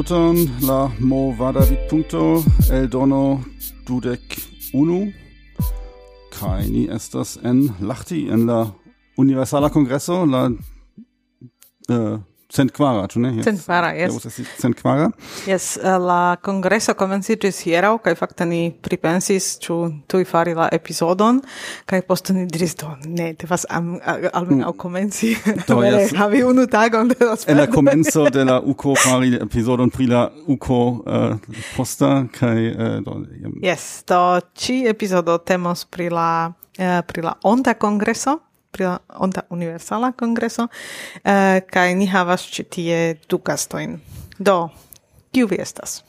Saluton la mo vada vid punto el dono dudec unu kai ni estas en lachti en la universala congresso la uh, centquara, ĉu ne? Yes. Centquara, yes. Devus esti centquara. Jes, eh, la congresso komenciĝis hieraŭ kaj fakte ni pripensis ĉu tuj fari la epizodon kaj poste ni diris do ne devas almenaŭ mm. komenci. Do jes. Havi unu tagon de la En la komenco de la UKO fari epizodon pri la UKO uh, posta kaj uh, do Yes, do ĉi epizodo temos pri la uh, pri la onta kongreso pri la Onta Universala congreso, eh, kai ni havas ĉi tie du gastojn. Do, kiu vi estas?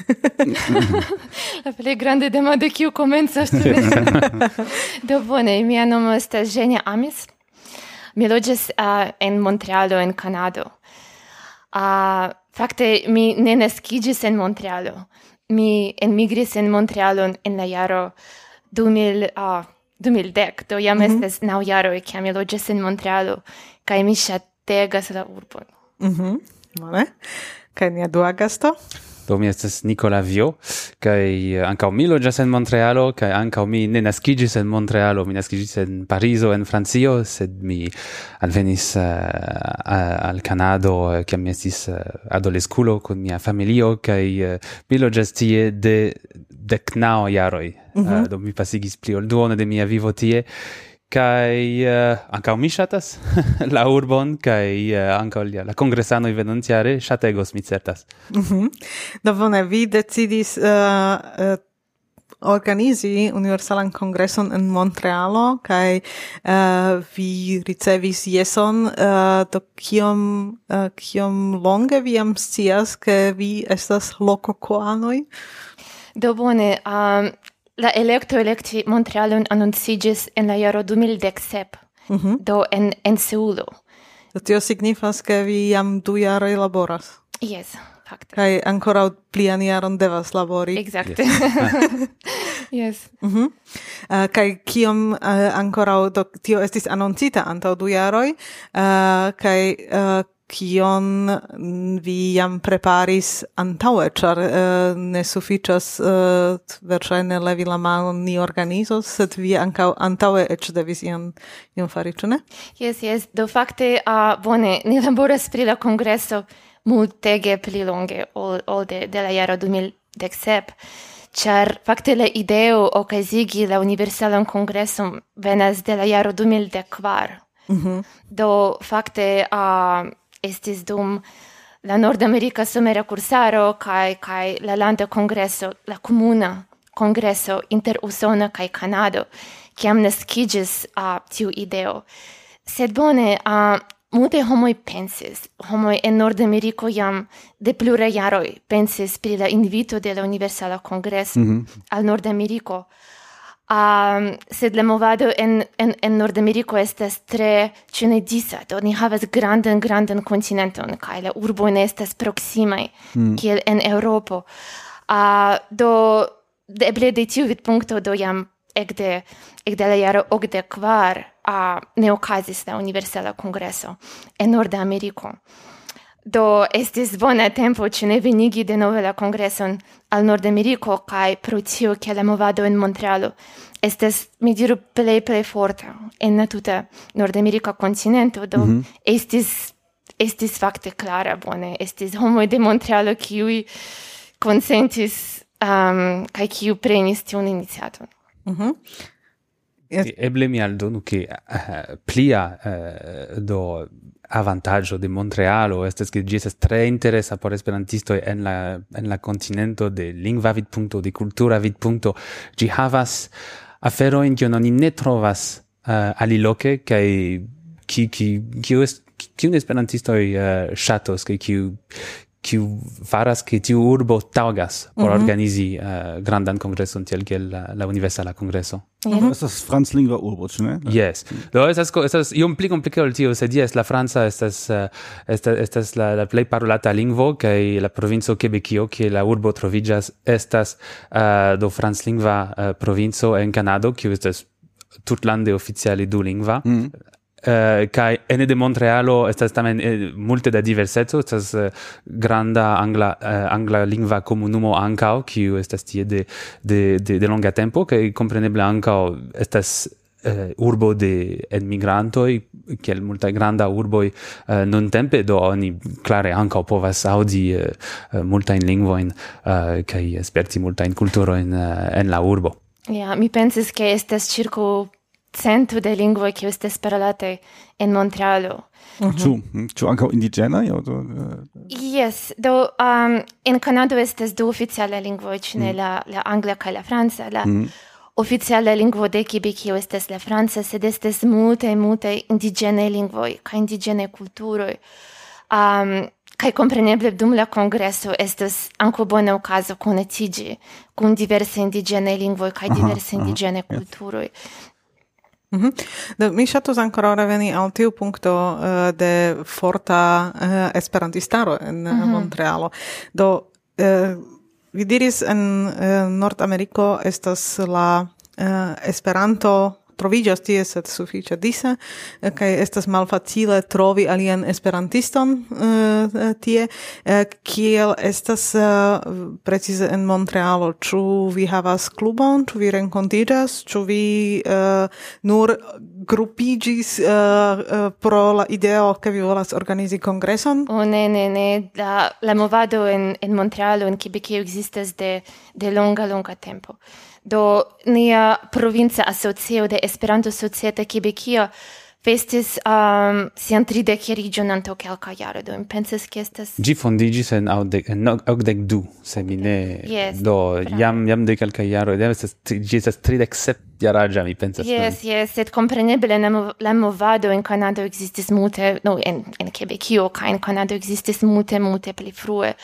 La plej grande demando kiu komencas. Do bone, mia nomo estas Ženja Amis. Mi loĝas uh, en Montrealo en Kanado. Uh, fakte mi ne naskiĝis en Montrealo. Mi enmigris en Montrealon en la jaro 2000 uh, 2010, do jam mm -hmm. estes nau jaroi, kiam mi loges in Montrealo, kai mi ŝategas la urbon. Mm -hmm. Vale. Kaj nia dua gasto? Do mi estes Nicola Vio, kai ancao mi loges in Montrealo, kai ancao mi ne nascigis in Montrealo, mi nascigis in Pariso, en Francio, sed mi alvenis uh, al Canado, eh, kiam mi estis eh, uh, adolesculo con mia familio, kai uh, mi loges tie de deknaŭ jaroi mm -hmm. uh, do mi pasigis pli ol duone de mia vivo tie kai eh, uh, anka mi shatas la urbon kai eh, uh, ankaŭ la, congressano i venontjare shategos mi certas mm -hmm. do bone vi decidis uh, uh, organizi universalan kongreson in Montrealo kai uh, vi ricevis jeson uh, do kiom uh, kiom longe vi am scias ke vi estas lokokoanoj Do bone, um, La electo electi Montrealun annuncigis en la jaro 2017, mm -hmm. do en, en Seulo. Tio signifas, che vi jam du jare laboras. Yes, fakte. Kaj ancora plian jaron devas labori. Exacte. Yes. yes. Eh, mm -hmm. uh, kai kiom eh, uh, ancora do, tio estis anoncita antaŭ du jaroj, eh, uh, kai uh, kion mm, vi jam preparis antaŭe, ĉar uh, ne sufiĉas uh, verŝajne levi la manon ni organizos, sed vi ankaŭ antaŭe eĉ devis ion, ion fari, ĉu ne? Jes, jes, do fakte uh, bone, ni laboras pri la kongreso multege pli longe ol, ol de, de la jaro 2017, ĉar fakte la ideo okazigi la universalan kongreson venas de la jaro 2014. Mm -hmm. Do fakte uh, estis dum la Nordamerika somera cursaro kai kai la landa congresso la comuna congresso inter usona kai canado kiam naskigis a uh, tiu ideo sed bone a uh, Mute homoi pensis, homoi en Nordamerico jam de plura jaroi pensis pri la invito de la Universala Congresso mm -hmm. al Nord Americo um, sed la movado en, en, en Nordameriko estas tre cinedisa, do ni havas grandan, grandan continenton, kai la urbo ne estas proximai, mm. kiel en Europo. Uh, do, de eble de tiu vidpunkto do jam ekde, ekde la jaro okde kvar uh, ne okazis la Universala Kongreso en Nordameriko. Do estis bona tempo ci ne venigi de nove la congreson al Nordameriko kai pro tio che la movado en Montrealo estes, mi diru, plei plei forta en la tuta Nordamerika continento, do mm -hmm. estis estis fakte klara bone, estis homoj de Montrealo kiuj konsentis um, kaj kiu prenis tiun iniciaton. Mm -hmm. Yes. Eble mi aldonu che uh, plia uh, do avantaggio de Montrealo estes che gisas tre interesa por esperantisto en la en la continento de lingua vid punto de cultura vidpunto gi havas afero in non ne trovas uh, aliloke kai ki ki ki est ki un esperantisto uh, shatos ke ki kiu faras ke tiu urbo taugas por mm -hmm. organizi uh, grandan kongreson tiel kiel la, la universala kongreso. Mm -hmm. Estas franclingva urbo, ĉu ne? Yes. Do estas estas iom pli komplike ol tio, sed jes, la franca estas uh, estas estas la, la plej parolata lingvo kaj la provinco Quebecio, kie la urbo troviĝas, estas uh, do franclingva uh, provinco en Kanado, kiu estas tutlande oficiale dulingva. Mm. Uh, kai ene de Montrealo estas tamen eh, multe da diverseco estas uh, granda angla uh, angla lingva komunumo ankaŭ kiu estas tie de de de, de longa tempo kaj kompreneble ankaŭ estas uh, urbo de enmigrantoi kiel multa granda urboi uh, non tempe do oni klare anca povas audi uh, multa in lingvoin uh, kai esperti multa in kulturo in en la urbo. Ja mi pensis ke estas circo cento de lingvoj che estas parolate in Montrealo. Ĉu ĉu indigena indiĝenaj do. Yes, do um, in Canada estas du oficialaj lingvoj, mm. la la angla kaj la franca. La mm. oficiala lingvo de Quebec estas la franca, sed estas multaj multaj indigene lingvoj ca indigene kulturoj. Um, kai compreneble dum la congresso estes anco bona okazo konatiĝi kun diverse indiĝenaj lingvoj kaj diverse indiĝenaj kulturoj. Mm -hmm. Do, mi ŝatus ankoraŭ reveni al tiu punkto uh, de forta uh, esperantistaro en mm -hmm. Montrealo. Do uh, vi diris en uh, Nordameriko estas la uh, Esperanto troviĝas tie, sed sufiĉe dise, eh, kaj estas malfacile trovi alian esperantiston eh, eh, tie, kiel estas precize en Montrealo. Ĉu vi havas klubon, ĉu vi renkontiĝas, ĉu vi nur grupiĝis pro la ideo, ke vi volas organizi kongreson? Oh, ne, ne, ne. La, la movado en, en Montrealo, en Quebecio, existas de, de longa, longa tempo. Do nia provincia asocio de Esperanto Societe Quebecio festis um, sian tridec erigion anto quelca iaro, do pensas che estas... Gi fondigis en audec, en audec du, se mi ne... Yes, do, bravo. jam, jam de quelca iaro, ed estas, gi estas tridec sep iaragia, mi pensas. Yes, yes, sed compreneble la movado in Canado existis multe, no, en, en Quebecio, ca in Canado existis multe, multe pli frue.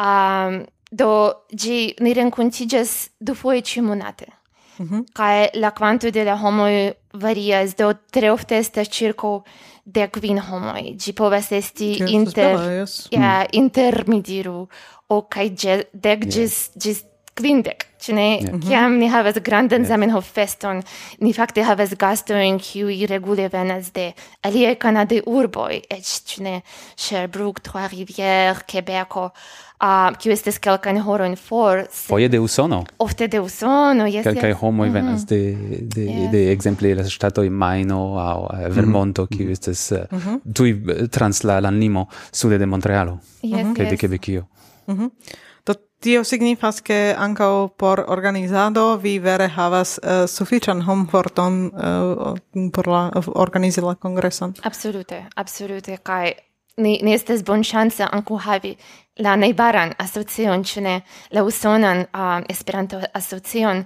Um, do, gi ni rencontigas du foie ci monate. Mm -hmm. Kai la quanto de la homoi varias, do tre ofte estas circo de quin homoi. Gi povas esti inter, ja, yeah, mm. inter, mi diru, o kai de gis, gis quindec, ĉu ne? Yeah. Mhm. Kiam ni havas grandan yeah. Zamenhof feston, ni fakte havas gastojn kiuj regule venas de alie kanadaj urboi, eĉ ĉu ne Sherbrooke, Trois Rivières, Quebeco, uh, kiu estas kelkajn horojn for. Se... Foje de Usono. Ofte de Usono, jes. Kelkaj yes. homoj mm. venas de de yes. de ekzemple la stato in aŭ uh, mhm. Vermonto, mm -hmm. estas uh, eh, mm -hmm. tuj eh, trans la landlimo sude de Montrealo yes, kaj yes. de Quebecio. Mm -hmm. Tio signifas ke ankaŭ por organizado vi vere havas uh, sufiĉan homforton uh, por la uh, organizi la kongreson. Absolute, absolute kaj ne, ne estas chance anku havi la najbaran asocion, cine la usonan uh, Esperanto asocion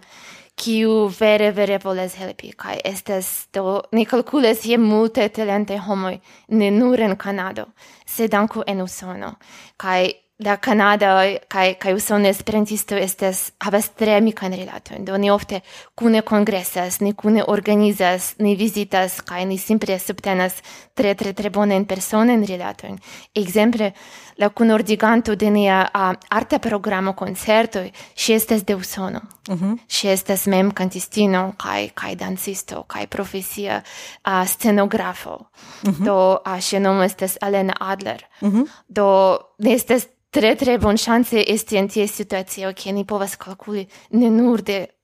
kiu vere vere volas helpi kaj estas do ne kalkulas je multe talente homoj ne nur en Kanado, sed anku en Usono kaj la Canada kai kai usono esperantisto estas havas tre amikan rilatojn do ni ofte kune kongresas ni kune organizas ni vizitas kai ni simple subtenas tre tre tre bone in persone in rilato. Exemple la kunordiganto de nia arte programo concerto si estes de usono. Mm -hmm. Si estes mem cantistino kai kai dancisto kai profesia a uh, scenografo. Mm -hmm. Do a uh, si nomo estes Alena Adler. Mm -hmm. Do ne estas tre tre bon chance esti en tie situacio che ni povas calculi ne nur de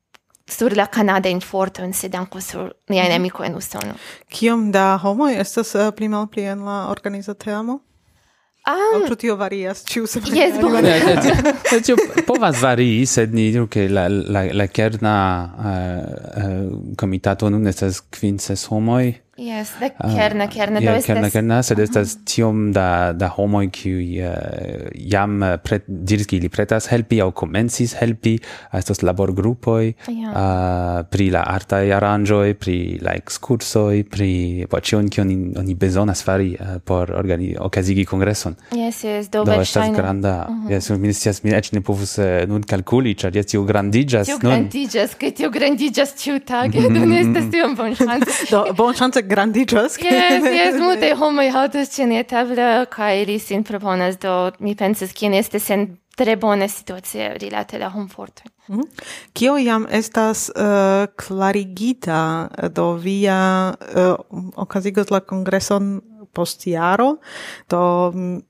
sur la Canada in forto in sed anco sur nia nemico en Usono. Kiom da homoj estas uh, pli en la organizatemo? Um, ah. Aŭ tio varias ĉiu semajne? Yes, bone. Tio povas varii, sed ni diru che la la la kerna eh, eh, uh, uh, comitato nun estas quinces homoi. Yes, de kerna kerna uh, yeah, do estas. Kerna sed mhm. estas tiom da da homoi kiuj uh, jam eh, pret, diris ke ili pretas helpi au komencis helpi, estas laborgrupoj yeah. uh, pri la artai aranjoi, pri la excursoi, pri ĉion kion oni besonas fari uh, por organi okazigi kongreson. Yes, yes, do, do estas granda. Mhm. Yes, mi scias, mi ec ne povus uh, nun calculi, char jes tio grandiĝas nun. Tiu grandiĝas, ke tio grandiĝas ĉiutage, mm -hmm. do ne mhm, estas tiom chance. do bonŝance grandigas. Yes, yes, multe homoi haltas cinetabla, cae li sin proponas do, mi pensas, cien estes en tre bone situație rilate la homfortoi. Mm -hmm. Kio jam estas eh, uh, clarigita eh, do via uh, okazigos la congreson postiaro, do mm,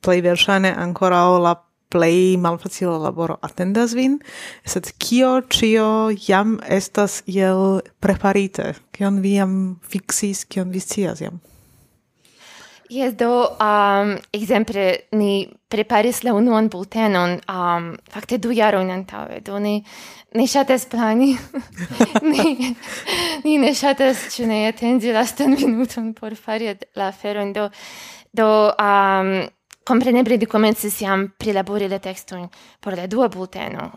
plei verŝajne ankoraŭ la plej malfacila laboro atendas vin, sed kio cio jam estas iel preparite, kion vi jam fixis, kion vi scias jam? Yes, do, um, exemple, ni preparis la unuan bultenon, um, fakte du jarojn antaŭe, do ni ni ŝatas plani, ni, ni ne ŝatas ĉu ne atendi lastan minuton por fari la aferon, do, do um, comprenebre li komencis jam prilabori la tekstojn por la dua bulteno.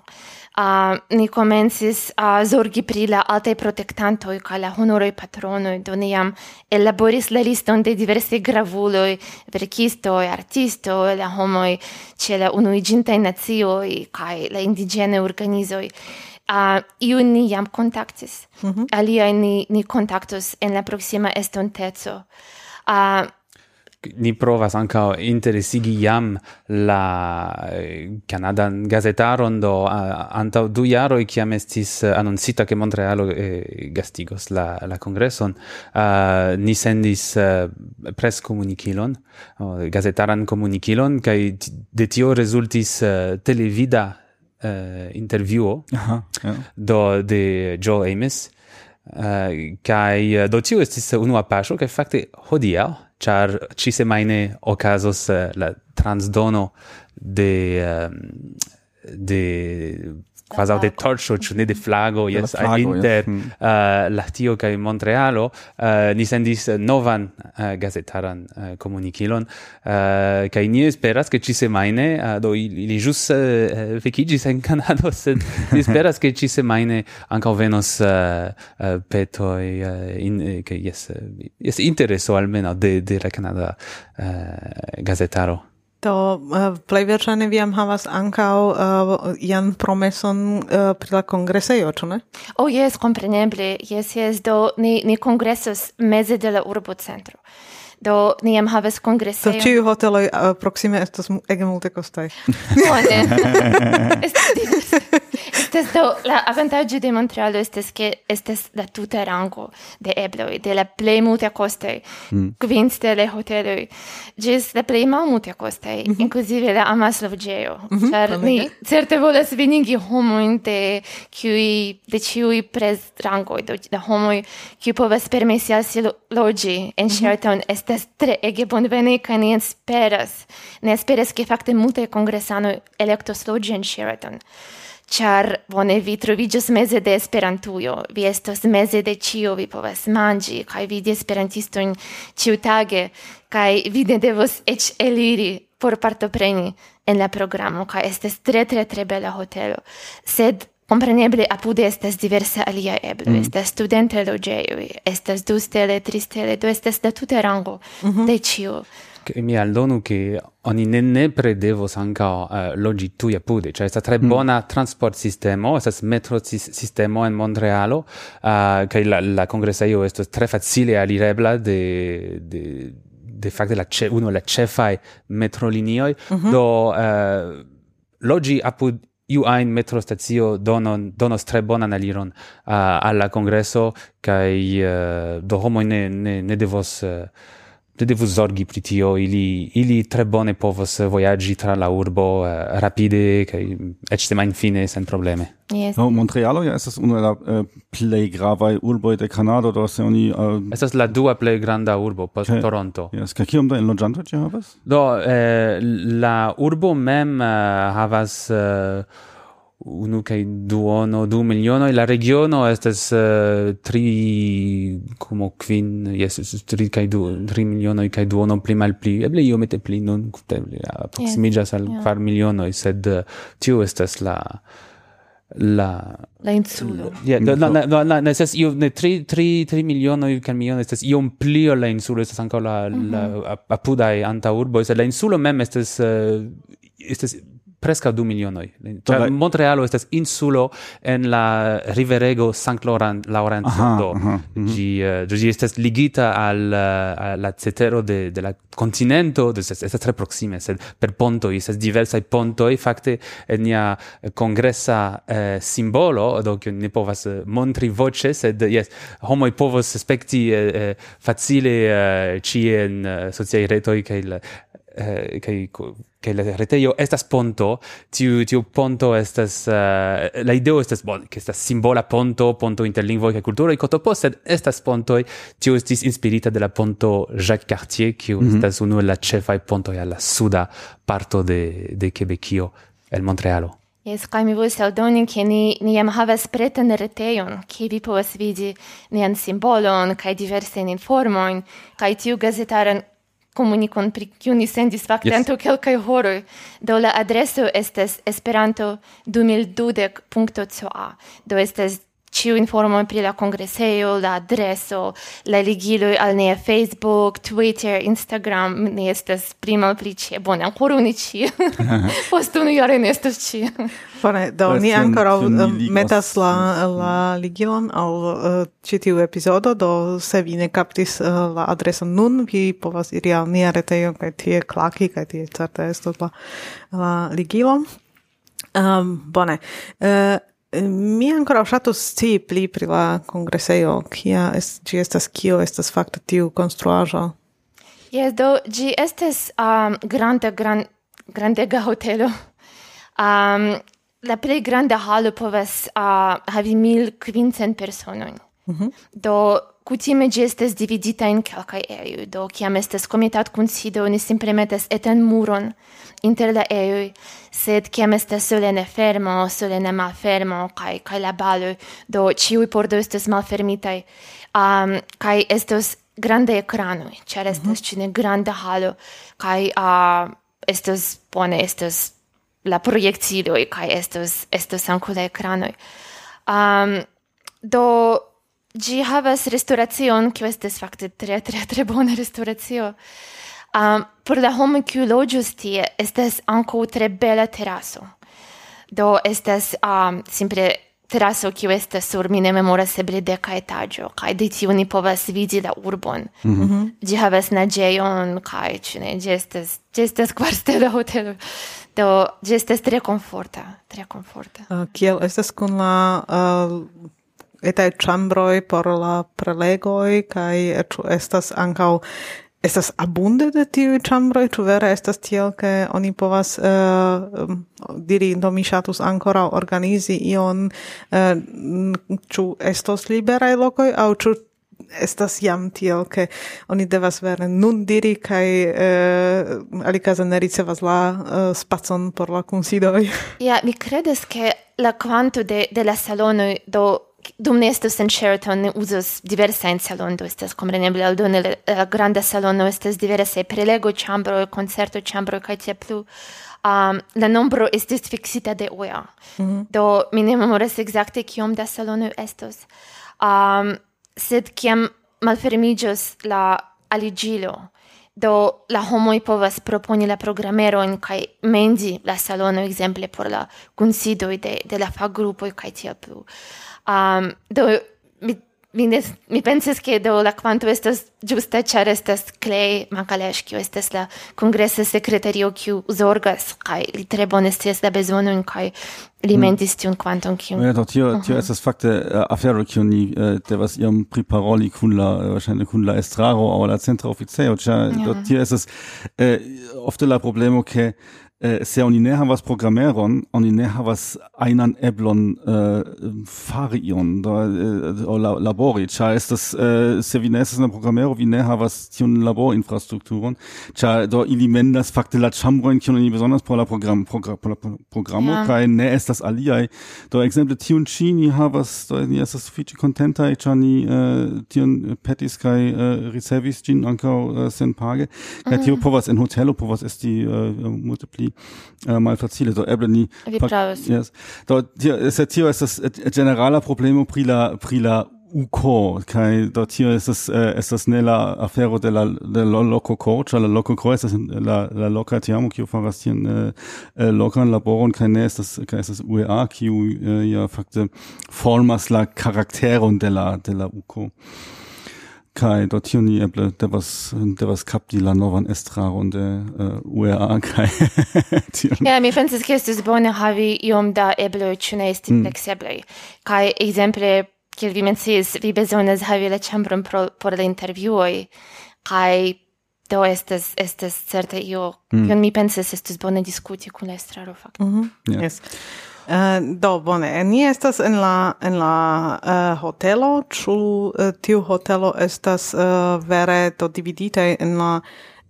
Uh, ni komencis uh, zorgi pri la altaj protektantoj kaj la honoroj patronoj, do ni jam ellaboris la liston de diversaj gravuloj, verkistoj, artistoj, la homoj ĉe la unuiĝintaj nacioj kaj la indiĝenaj organizoj. Uh, iun ni jam kontaktis, mm -hmm. aliaj ni, ni kontaktos en la proksima estonteco. Uh, ni provas ankaŭ interesigi jam la eh, kanadan gazetaron do antaŭ du jaroj kiam estis anoncita ke Montrealo eh, gastigos la la kongreson uh, ni sendis eh, uh, preskomunikilon uh, gazetaran komunikilon kaj de tio rezultis eh, televida intervjuo -huh, yeah. do de Joel Ames kaj do tio estis unua paŝo kaj fakte hodiaŭ char ci semaine ocasos uh, la transdono de um, de quasi de torcio ĉu ne de flago jes inter uh, Lahtio kaj Montrealo uh, ni sendis novan uh, gazetaran uh, komunikilon uh, kaj ni esperas ke ĉisemajne uh, do ili, ili ĵus uh, uh vekiĝis en Kanado sed ni esperas ke ĉisemajne ankaŭ venos uh, uh, petoj uh, in, uh, ke yes uh, yes intereso almenaŭ de de la Kanada uh, gazetaro. Do uh, plej verŝajne vi jam havas ankaŭ uh, jan promeson uh, pri la kongresejo, ĉu ne? Oh jes, kompreneble. Jes, jes, do ni ni kongresos meze de la urbocentro. Do ni jam havas kongresejon. Do ĉiuj hoteloj uh, proksime estas ege multekostaj. Bone. estas estes do la avantaggio de Montrealo estes che estes la tuta rango de ebloi, de la plei multe costei, mm. quin stelle hoteloi, gis la plei mal multe costei, mm -hmm. inclusive la amas logeo, mm -hmm. char ni certe volas vinigi homoin de cui, de ciui pres rango do, de homoi cui povas permesi al si logi en mm -hmm. Sheraton, estes tre ege bonvene ca ni esperas, ne esperas che facte multe congresanoi electos logi en Sheraton char bone vi trovigios meze de Esperantujo, vi estos meze de cio, vi povas mangi, kaj vidi esperantistojn ĉiutage, kaj vi ne devos eĉ eliri por partopreni en la programo, kaj estas tre tre tre bela hotelo. Sed Compreneble apude estas diversa alia eblo, mm. estas studente loĝejoj, estas du stele, tri stele, do estas la tuta rango mm -hmm. de ĉio mi aldonu che oni ne nepre devos anca uh, logi tui apude, cioè sta tre mm. bona transport sistemo, estas metro sis sistemo en Montrealo, eh, uh, che la, la congresaio estos tre facile alirebla de, de, de facte la ce, uno la cefai metrolinioi, mm -hmm. do uh, logi apud iu ein metro stazio donon donos tre bonan aliron uh, alla congresso kai uh, do homo ne ne, ne devos uh, ne devus zorgi pri tio, ili, ili tre bone povos vojaĝi tra la urbo uh, rapide kaj eĉ semajnfine sen probleme. Yes. No, Montrealo ja estas unu el la uh, plej gravaj urboj de Kanado, do se oni uh, estas la dua plej granda urbo post okay. Toronto. Yes, kaj kiom da enloĝantoj ĝi havas? Do eh, la urbo mem uh, havas uh, unu kai duono, du milionoj. La regiono estas uh, eh, tri, como quin yes tri kai du, tri milionoj kai duono pli mal pli Eble io iomete pli non eble aproximiĝas yeah. al yeah. kvar milionoj, sed uh, tiu estas la la la insulo. Ja, yeah, no, no, no, no, no, estas io ne tri tri tri milionoj kaj milionoj estas io un plio la insulo, estas ankaŭ la, mm -hmm. la mhm. apudaj antaŭurboj, sed la insulo mem estas uh, eh, estas presca du milionoi. Cioè. Montrealo estas insulo en la riverego Sankt Laurent, Laurent do. Gi, uh, gi estas ligita al uh, la cetero de, de la continento, do estas, estas tre proxime, sed per pontoi, estas diversai pontoi, facte en nia congressa uh, eh, simbolo, do che ne povas montri voce, sed yes, homoi povos spekti eh, facile uh, ci en sociai retoi, che il, eh, che che la retejo estas ponto, tiu tiu ponto estas uh, la ideo estas bon, che sta simbola ponto, ponto inter lingvo e cultura e coto sed estas ponto tiu estis inspirita de la ponto Jacques Cartier, kiu mm -hmm. estas uno la ĉefaj ponto al alla suda parto de de Quebecio el Montrealo. Yes, kai mi volis aldoni, ke ni, ni jam havas pretan reteion, ke vi povas vidi nian simbolon kai diversen informoin, kai tiu gazetaran comunicon pri kiu ni sendis fakte yes. antaŭ kelkaj horoj. Do la adreso estas esperanto2020.ca. Do estas ciu informo pri la kongresejo, la adreso, la ligiloj al nia Facebook, Twitter, Instagram, ni estas prima pri ĉie. Bone, ankoraŭ ne ĉie. Post unu jaro ne estas ĉie. Bone, do ni ankoraŭ eh, metas la la ligilon al eh, ĉi tiu epizodo, do se vi ne kaptis eh, la adreson nun, vi povas iri al nia retejo kaj tie klaki kaj tie certe estos la la ligilon. Um, bone. Uh, Mi ancora usato sti pli pri la kongresejo, kia est, ĝi estas, kio estas fakte tiu konstruaĵo. Yes, do gi estas um, granda, gran, grandega hotelo. Um, la plej granda halo povas uh, havi mil kvincent personojn. Mm -hmm. Do Kutime gi estes dividita in calcae eiui, do ciam estes comitat consido ni simple metes etan muron inter la eiui, sed ciam estes solene fermo, solene malfermo, cae, cae la balu, do ciui pordo estes malfermitai, um, cae estos grande ecranui, cer mhm. estes mm -hmm. cine grande halo, cae uh, estos, bone, estos la proiectiloi, cae estos, estos anco la ecranoi. Um, do Gi havas restauracion, kiu estes fakte tre tre tre bona restauracio. Um, por la homo kiu loĝus tie estas ankaŭ tre bela teraso. Do estas um, simple teraso kiu estas sur mi ne memoras eble deka etaĝo kaj de tiu ni povas vidi la urbon. Mm -hmm. Ĝi havas naĝejon kaj ĉu ne ĝi estas ĝi estas kvarstela hotelo. Do ĝi estas tre komforta, tre komforta. Uh, kiel estas kun la uh, etai chambroi por la prelegoi kai etu estas ankaŭ estas abunde de tiu ĉambroj tu vera estas tiel ke oni povas uh, diri do mi shatus ancora organizi ion eh, ĉu uh, estos liberai lokoi au ĉu estas jam tiel ke oni devas vere nun diri kai uh, eh, alikaze ne ricevas la uh, spacon por la kunsidoj. Ja mi kredas ke la kvanto de de la salonoj do dum ne estus en Sheraton ne uzas diversa in salondo, estas compreneble aldone la granda salono, estas diversa prelego chambro, concerto chambro, kaj tia plu. Um, la nombro estas fixita de OEA. Mm -hmm. Do mi ne memoras exacte kiom da salono estos. Um, sed kiam malfermiĝos la aligilo, do la homoj povas proponi la programerojn kai mendi la salono ekzemple por la kunsidoj de, de la grupo kaj tia plu. Um, do, mi, mi, des, mi pensis che do la quanto estas giusta, char estas Clay mancalesh kiu estas la congresa secretario kiu zorgas, kai li tre bone da la in kai li mm. mentis tiun quantum kiu... Ja, do, tio, uh -huh. das estas fakte uh, afero, kiu ni uh, devas iam priparoli kun la, eh, uh, wahrscheinlich kun la estraro, aber la centra oficejo, char ja. do, tio estas uh, ofte la problemo, ke eh, se oni ne havas programeron, oni ne havas einan eblon eh, fari ion, da, eh, la, labori, cia estas, eh, se vi ne estas en programero, vi ne havas tion laborinfrastrukturon, cia do ili mendas fakte la chambroin kion oni besonders por la program, progra, por la programo, ja. kaj ne estas aliai, Do exemple tion ĉi ni havas, do ni estas sufiĉe contentai, cia ni eh, tion petis kai eh, ricevis ĝin ankaŭ eh, senpage, kai mm. tio mhm. povas en hotelo povas esti eh, multipli irgendwie äh, malfacile. Do ebbleni. Yes. Do tio, se tio estas generala problemo pri la pri la uco kaj do tio estas eh, äh, estas ne la afero de la de la loco coach la loco co estas la la loca tiamo kiu faras tian eh, äh, äh, locan laboron ne ist das estas ist das UEA kiu äh, ja fakte formas la karakteron de la de la uco. kai do tio ni eble devas kap kapti la novan estraron de uh, äh, UEA kai Ja, mi pensis ke estis bone havi iom da eble ĉu esti mm. flexible kai exemple kiel vi menciis vi bezonas havi la ĉambron por la intervjuoj kai do estas estas certe io mm. mi pensas estus bone diskuti kun la estraro fakte mm -hmm. yeah. yes. Uh, do, bone, eh, ni estas en la, en la uh, hotelo, ču uh, tiu hotelo estas uh, vere do dividite en la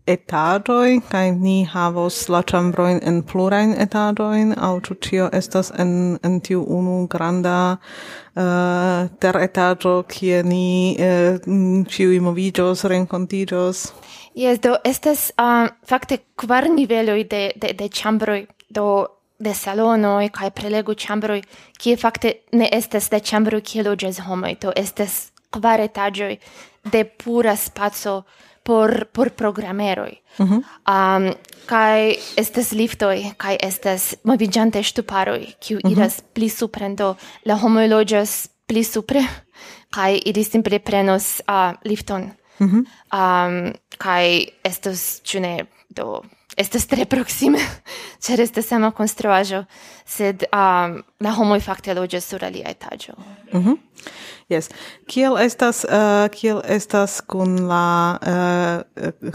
etagoi, kai ni havos la chambroin en plurain etagoin, au ĉu ĉio estas en, en tiu unu granda uh, ter etajo, kie ni ĉiuj uh, moviĝos, renkontiĝos. Yes, do estas um, fakte kvar niveloj de, de, de chambroi, do de salono e kai prelegu chambro ki fakte ne estes de chambro ki loĝas homoj to estes kvar etaĝoj de pura spaco por por programeroj mm -hmm. um, kai estes liftoj kai estes moviĝante ŝtuparoj kiu mm -hmm. iras pli supren do la homoj loĝas pli supre kai ili simple prenos uh, lifton mm -hmm. um, kai estos ĉu ne do estas tre proxime, cer estas sama konstruaĵo, sed um, la homoj fakte loĝas sur alia etaĝo. Mm -hmm. Yes. Kiel estas uh, kiel estas kun la uh,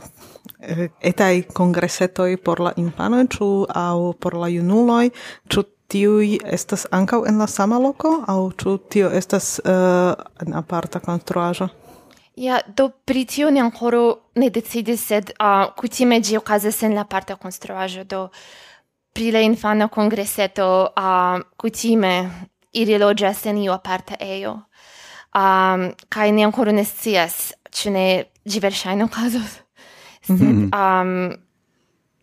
etaj kongresetoj por la infanoj ĉu aŭ por la junuloj ĉu tiui estas ancau en la sama loco, au ciu tio estas uh, en aparta construajo? Ja, do pri tio ni ancora ne decidis, sed uh, kutime gi okazas en la parta konstruaĵo, do pri la infana kongreseto uh, kutime ili loĝas en iu aparta ejo. Um, kaj ni ancora ne scias, ĉu ne ĝi verŝajne okazos. Sed, mm -hmm. um,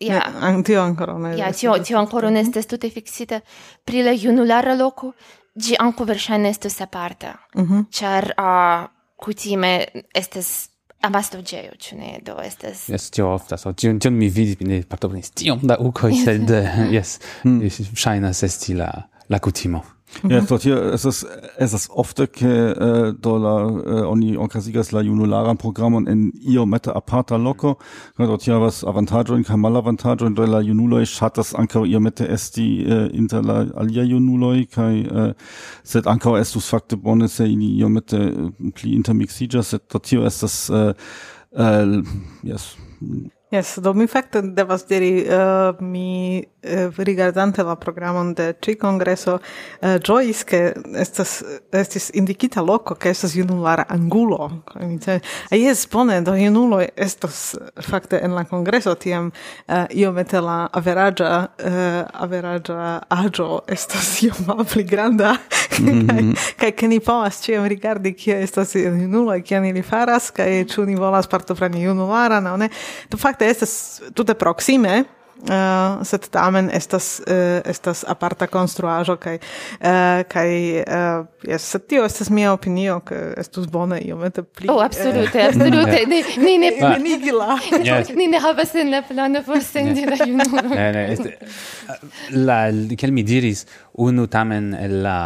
ja, ne, an tio ancora ne ja, tio, tio ancora ne mhm. estes tute fixita. Pri la junulara loko, ĝi ankaŭ verŝajne estus aparta, mm -hmm. ĉar... Uh, kutime estes amasto geo chune Do estes yes tio ofta. So tio tio mi vidi ne partoprenis tio da uko sed jes, mm. ŝajnas esti la la kutimo. Ja, mhm. dort hier es ist es ist oft, ke äh, dollar äh, oni onkasigas la junularan programm und in io meta aparta loco ja, dort hier was avantaggio und kamal avantaggio und dollar junuloi hat das ankaŭ io meta esti äh, inter la alia junuloi kai äh, sed ankaŭ estus fakte bonne, se in io meta äh, pli intermixija, set dort hier estas äh, äh, yes Yes, do mi fakte devas diri uh, mi Eh, rigardante la programon de tri congreso uh, giois che estas estis indicita loco che estas junulara angulo. A jes bone do junulo estas fakte en la congreso tiam eh, uh, iomete la averagia uh, averagia agio estas iom pli granda. Kaj mhm. ke ni povas ĉiam rigardi kie estas junuloj kion ili faras kaj ĉu ni volas partopreni junularan aŭ ne? Do fakte estas tute proksime Uh, sed tamen estas uh, estas aparta konstruaĵo kaj uh, kaj uh, yes, sed tio estas mia opinio ke estus bone iomete pli Oh absolute uh, absolute. Ni ni ne nigi la ni ne havas en la plano por sendi la junulo. Ne ne la kiel mi diris unu tamen la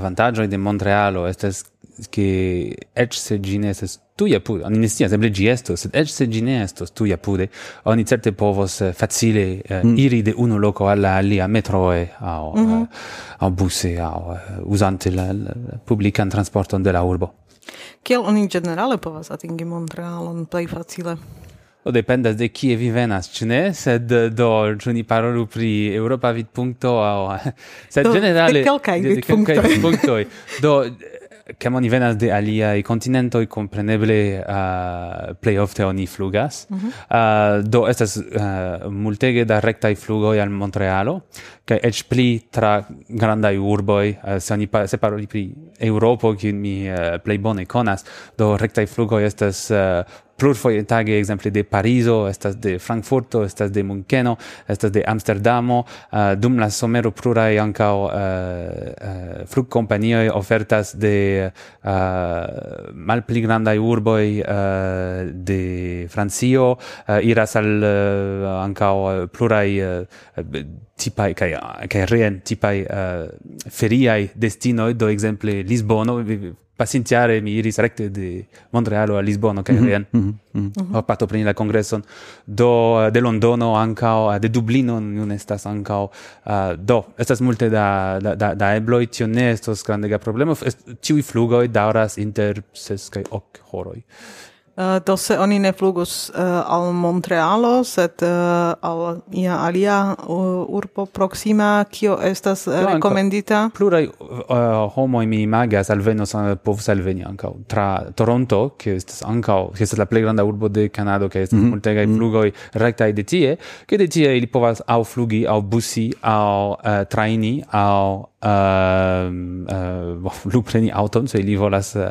avantaĝoj de Montrealo estas che ec se gine estes tuia pude, oni ne scias, eble gi estos, sed ec se gine estos tuia pude, oni certe povos eh, facile uh, mm. iri de uno loco alla alia metroe au, mm -hmm. uh, au busse, au, uh, eh, usante la, la publican transporton de la urbo. Kiel oni generale povas atingi Montrealon plej facile? O dependas de kie vi venas, ĉu ne? Sed do ĉu ni parolu pri Europa vidpunkto aŭ sed do, generale de kelkaj vidpunktoj. Do Cam oni venas de aliaj kontinentoj, kompreneble uh, plej ofte oni flugas. Mm -hmm. uh, do estas uh, multege da rektaj flugoj al Montrealo, kaj eĉ pli tra grandaj urboj, uh, se oni pa, se paroli pri Eŭropo, kiun mi uh, plej bone konas, do rektaj flugoj estas uh, plurfoje tage exemple de Parizo, estas de Frankfurto, estas de Munkeno, estas de Amsterdamo, uh, dum la somero pluraj ankaŭ uh, uh, flugkompanioj ofertas de uh, malpli grandaj urboj uh, de Francio, uh, iras al uh, ankaŭ uh, pluraj uh, tipai kai kai reen tipai uh, feriai destinoi do exemple Lisbono pasintiare mi iris recte de Montrealo a Lisbono kaj mm -hmm. Mhm. jen mm -hmm. ho partopreni la kongreson do eh, de Londono ankaŭ eh, de Dublino nun estas ankaŭ uh, eh, do estas multe da da da, da ebloj tio ne estos grandega problemo est, tiuj flugoj daŭras inter ses kaj ok horoj Eh, do se oni ne flugus eh, al Montrealo, sed eh, al ia alia urbo proxima, kio estas Do, rekomendita? Pluraj homoj mi imagas alvenos povus alveni ankaŭ tra Toronto, kio estas ankaŭ, kio estas la plej granda urbo de Kanado, ke estas mm -hmm. multegaj mhm. flugoj rektaj de tie, ke de tie ili povas aŭ flugi, aŭ busi, aŭ uh, traini, aŭ uh, uh, bon, lupreni auton, se ili volas uh,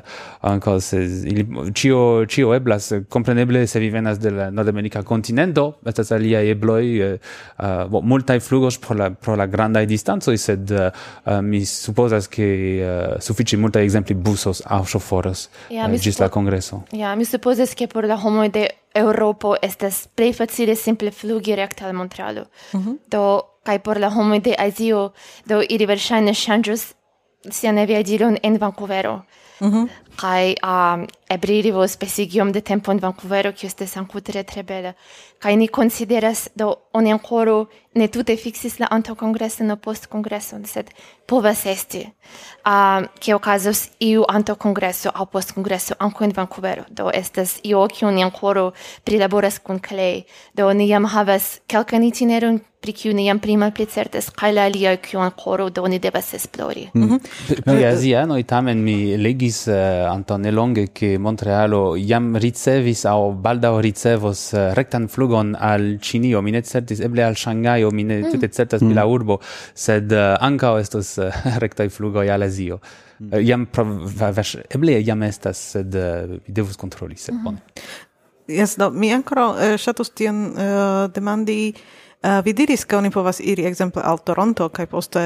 anco, se ili, cio, cio eblas, compreneble, se vi venas de la nordamerika continento, estas alia ebloi, uh, eh, bon, eh, multai flugos pro la, pro la grandai distanzoi, sed uh, mi supposas che uh, suffici multai exempli busos au shoforos yeah, uh, gis la congreso. Ja, yeah, mi supposas che por la homoi de Europo estes plei facile simple flugi recta al Montrealo. Mm -hmm. Do, kaj por la homoj de Azio, do ili verŝajne ŝanĝos sian aviadilon en Vancouvero. Mm -hmm kai um, ebririus pesigium de tempo in Vancouvero, kiu estes ancutere tre bele. Kai ni consideras, do, oni ancora ne tute fixis la anto congreson o post congresso sed povas esti, um, che ocasus iu anto congreso au post congresso anco in Vancouvero. Do, estes io, kiu ni ancora prilaboras cun Clay, do, ni jam havas kelkan itinerum pri kiu ni jam prima pli certes, kaj la aliaj kiu ankoraŭ do, ni devas esplori. Mm. Pri Azianoj tamen mi legis uh, antaŭ nelonge ke Montrealo jam ricevis aŭ baldaŭ ricevos eh, rektan flugon al Ĉinio. Mi ne certis eble al Ŝangajo, mi ne mm. tute certas pri mm. la urbo, sed eh, ankaŭ estos eh, rektaj flugoj al Azio. Mm. Jam provaš, eble jam estas, sed vi devus kontroli, sed mm bone. Yes, do, mi ancora ŝatus tion uh, demandi Uh, vi diris ke oni povas iri ekzemple al Toronto kaj poste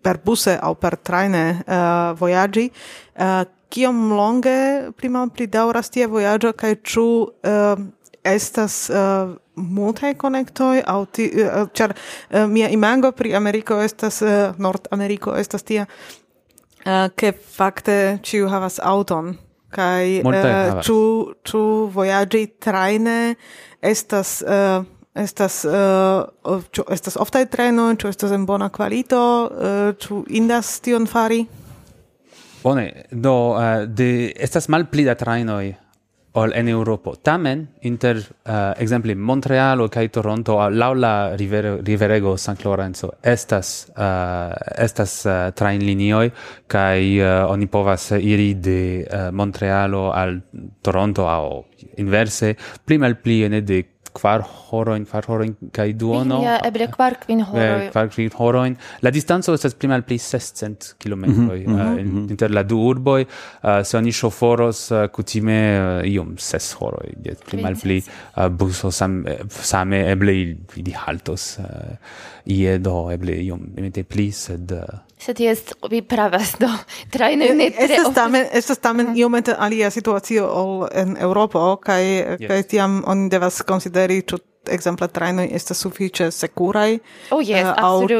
per buse aŭ per trajne uh, vojaĝi. Uh, kiom longe pli malpli daŭras tie vojaĝo kaj ĉu uh, estas uh, multaj konektoj aŭ ti, uh, ĉar uh, mia imago pri Ameriko estas uh, Nordameriko estas tia uh, ke fakte ĉiu havas aŭton kaj uh, ĉu ĉu vojaĝi trajne estas uh, estas uh, ĉu estas oftaj trajnoj ĉu estas en bona kvalito uh, ĉu indas tion fari? Bone, do uh, de estas malpli da trainoj ol en Eŭropo. Tamen inter eh, uh, ekzemple Montrealo kaj Toronto laŭ la rivero, riverego San Lorenzo estas uh, estas uh, trainlinioj kaj uh, oni povas iri de uh, Montrealo al Toronto aŭ inverse pli malpli ene de kvar horojn, kvar horojn kaj duono. Ja, eble kvar kvin horoj. Kvar kvin horojn. La distanco estas pli malpli 600 kilometroj mm eh, -hmm, uh, in, mhm. inter la du urboj. Uh, eh, se oni ŝoforos uh, eh, kutime uh, iom ses horoj, jes pli malpli uh, buso sam, same eble ili haltos uh, ie do eble iom imite pli sed uh, Sed jes, vi pravas do, trajnoj ne tre estas tamen, estas tamen mhm. iomete alia situacio ol en Europo, kaj, yes. kaj tiam oni devas konsideri ĉu exemple trainoj estas sufiĉe sekuraj oh, yes, uh, aŭ ĉu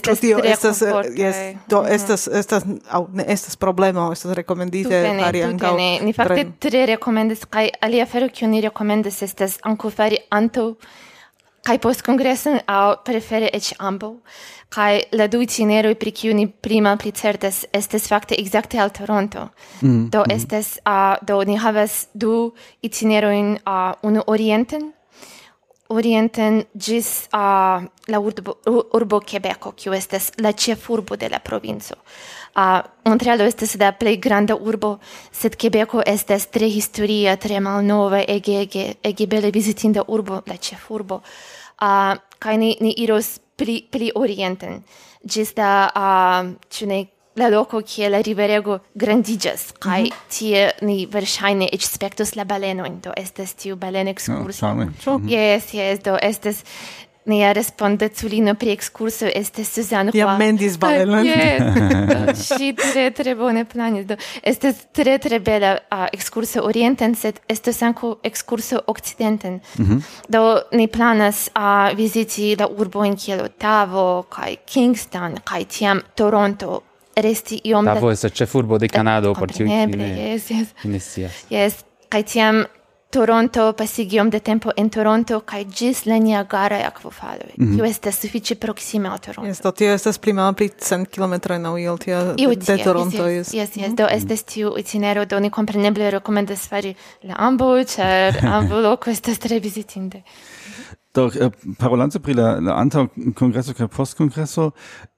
ĉu tio tre estas eh, yes do mhm. estas estas aŭ ne estas problemo estas rekomendite fari ankaŭ ne. Ni fakte tre rekomendas kaj alia afero kiu ni rekomendas estas ankaŭ fari antaŭ kai post congressen au prefere et ambo, kai la du itineroi pri kiu ni prima pli certes estes fakte exacte al Toronto. Mm. Do mm. estes, uh, do ni havas du itineroin, uh, unu orienten, orienten gis uh, la urbo, urbo Quebeco, kiu estes la ĉefurbo de la provinco. Uh, Montrealo estes la plej granda urbo, sed Quebeco estes tre historia, tre malnova, ege, ege, ege bele vizitinda urbo, la ĉefurbo. Uh, kaj ni, ni iros pli, pli orienten, gis da, uh, ĉu ne la loco kie la riverego grandigas kai mm -hmm. tie ni verŝajne eĉ spektos la baleno do estas tiu balen ekskurso oh, mm -hmm. yes yes do estas Nia respondeculino pri ekskurso estes Suzano Juan. Ja mendis ah, balelon. Yes. si tre tre bone planis. Do estes tre tre bela uh, ekskurso orienten, sed estos ankaŭ ekskurso occidenten Mm -hmm. Do ni planas uh, visiti la urbojn kiel tavo kai Kingston kai tiam Toronto resti iom da... Tavo estas ĉefurbo de eh, Kanado, oh, por tiu yes, yes. ne scias. Yes, kaj tiam Toronto pasigi iom de tempo en Toronto kai gis la Niagara akvofaloj. Mm -hmm. Tio estas sufiĉe proksime al Toronto. Yes, do tio estas pli malpli cent kilometroj laŭ iel tia de Toronto. Yes, yes, yes, yes. Mm -hmm. do estes tiu itinero, do ni kompreneble rekomendas fari la ambaŭ, ĉar ambaŭ loko estas tre vizitinde. Do eh, äh, parolante pri la, la anta kongreso kaj post kongreso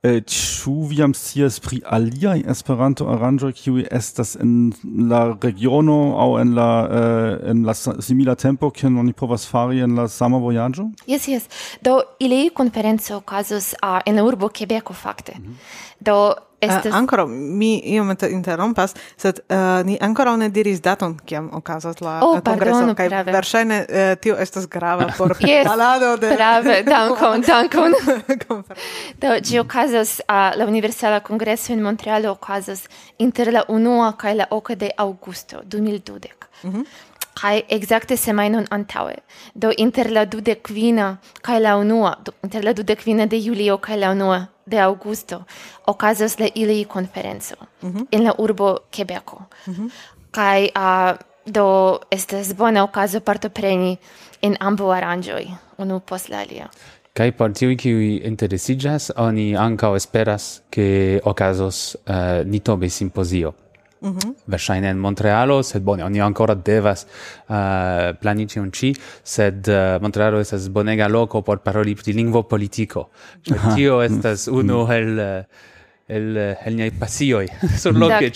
ĉu vi jam scias pri aliaj Esperanto-aranĝoj kiuj estas en la regiono aŭ en la eh, en la simila tempo kion oni povas fari en la sama vojaĝo? Jes, jes. Do ili konferenco okazos uh, en urbo Kebeko fakte. Mm -hmm. Do eh, estas... Uh, ancora, mi iom interrompas, sed uh, ni ancora ne diris daton kiam okazas la oh, kongreso, kaj verŝajne uh, tio estas grava por yes, parado de... prave, dankon, dankon. Do, ĝi okazas okazas uh, la Universala Kongreso en Montrealo okazas inter la 1 kaj la 8 de aŭgusto 2012. Mm -hmm. Kaj ekzakte semajnon antaŭe. Do inter la kvina kaj la 1, inter la kvina de julio kaj la 1 de aŭgusto okazas la ili konferenco mm -hmm. en la urbo Kebeko. Mm -hmm. Kaj uh, do estas bona okazo partopreni en ambo aranĝoj, unu post la alia. Kai por tiui qui interesigas, oni ancao esperas che ocasos uh, eh, nitobe simposio. Mm -hmm. Versaine en Montrealo, sed bone, oni ancora devas uh, plani tion ĉi, sed uh, Montrealo estas bonega loco por paroli pri lingvo politico. Ĉar tio estas unu el... Uh, el el niai pasioi sur loce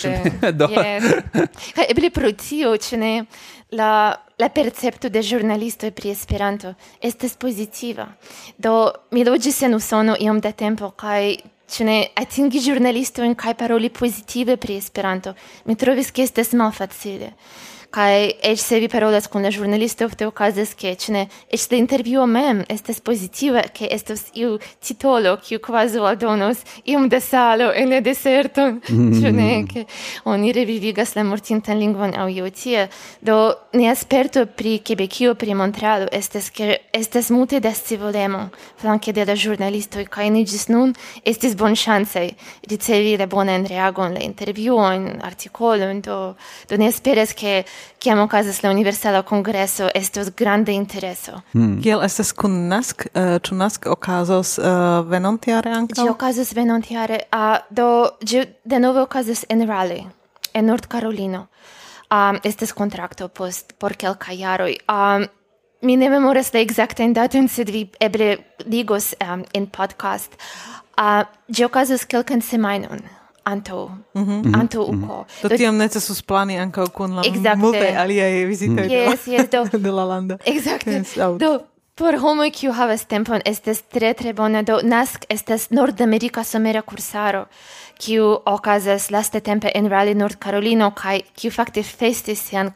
do yes. eble pro tio cene la la percepto de giornalisto pri Esperanto estas pozitiva. Do mi loĝis en Usono iom da tempo kaj ĉu ne atingi ĵurnalistojn kaj paroli pozitive pri Esperanto, mi trovis ke estas malfacile kai eĉ se vi parolas kun la ĵurnalisto ofte okazas ke eĉ ne eĉ la intervjuo mem estas pozitiva ke estos iu titolo kiu kvazaŭ aldonos iom da salo en la deserton ĉu ne ke oni revivigas la mortintan lingvon aŭ io tie do nia sperto pri Kebekio pri Montrado estas ke estas multe da scivolemo flanke de la ĵurnalistoj kaj ni ĝis nun estis bonŝancaj ricevi la bonan reagon la intervjuojn artikolojn do do ne esperas ke kiam okazas la Universala Kongreso estos grande intereso. Mm. Kiel estas kun NASC? Uh, eh, ĉu NASC okazos eh, uh, venontjare ankaŭ? Ĝi okazos venontjare, uh, do ĝi denove okazas en Raleigh, en Nord Carolino. Um, estes kontrakto post por kelkaj jaroj. Um, mi ne memoras la exactan datojn, sed vi eble ligos um, en podcast. Uh, ĝi okazos kelkan semajnon anto mm -hmm. anto mhm. uko mm -hmm. do tiam necesus plani ankaŭ kun la exacte. multaj aliaj vizitoj mm. yes, de, la, yes, do, de la lando exacte yes, out. do Por homo kiu havas tempon estes tre tre bona do nask estes nordamerika somera kursaro kiu okazas laste tempe en Raleigh, North Carolino, kai kiu fakte festis sian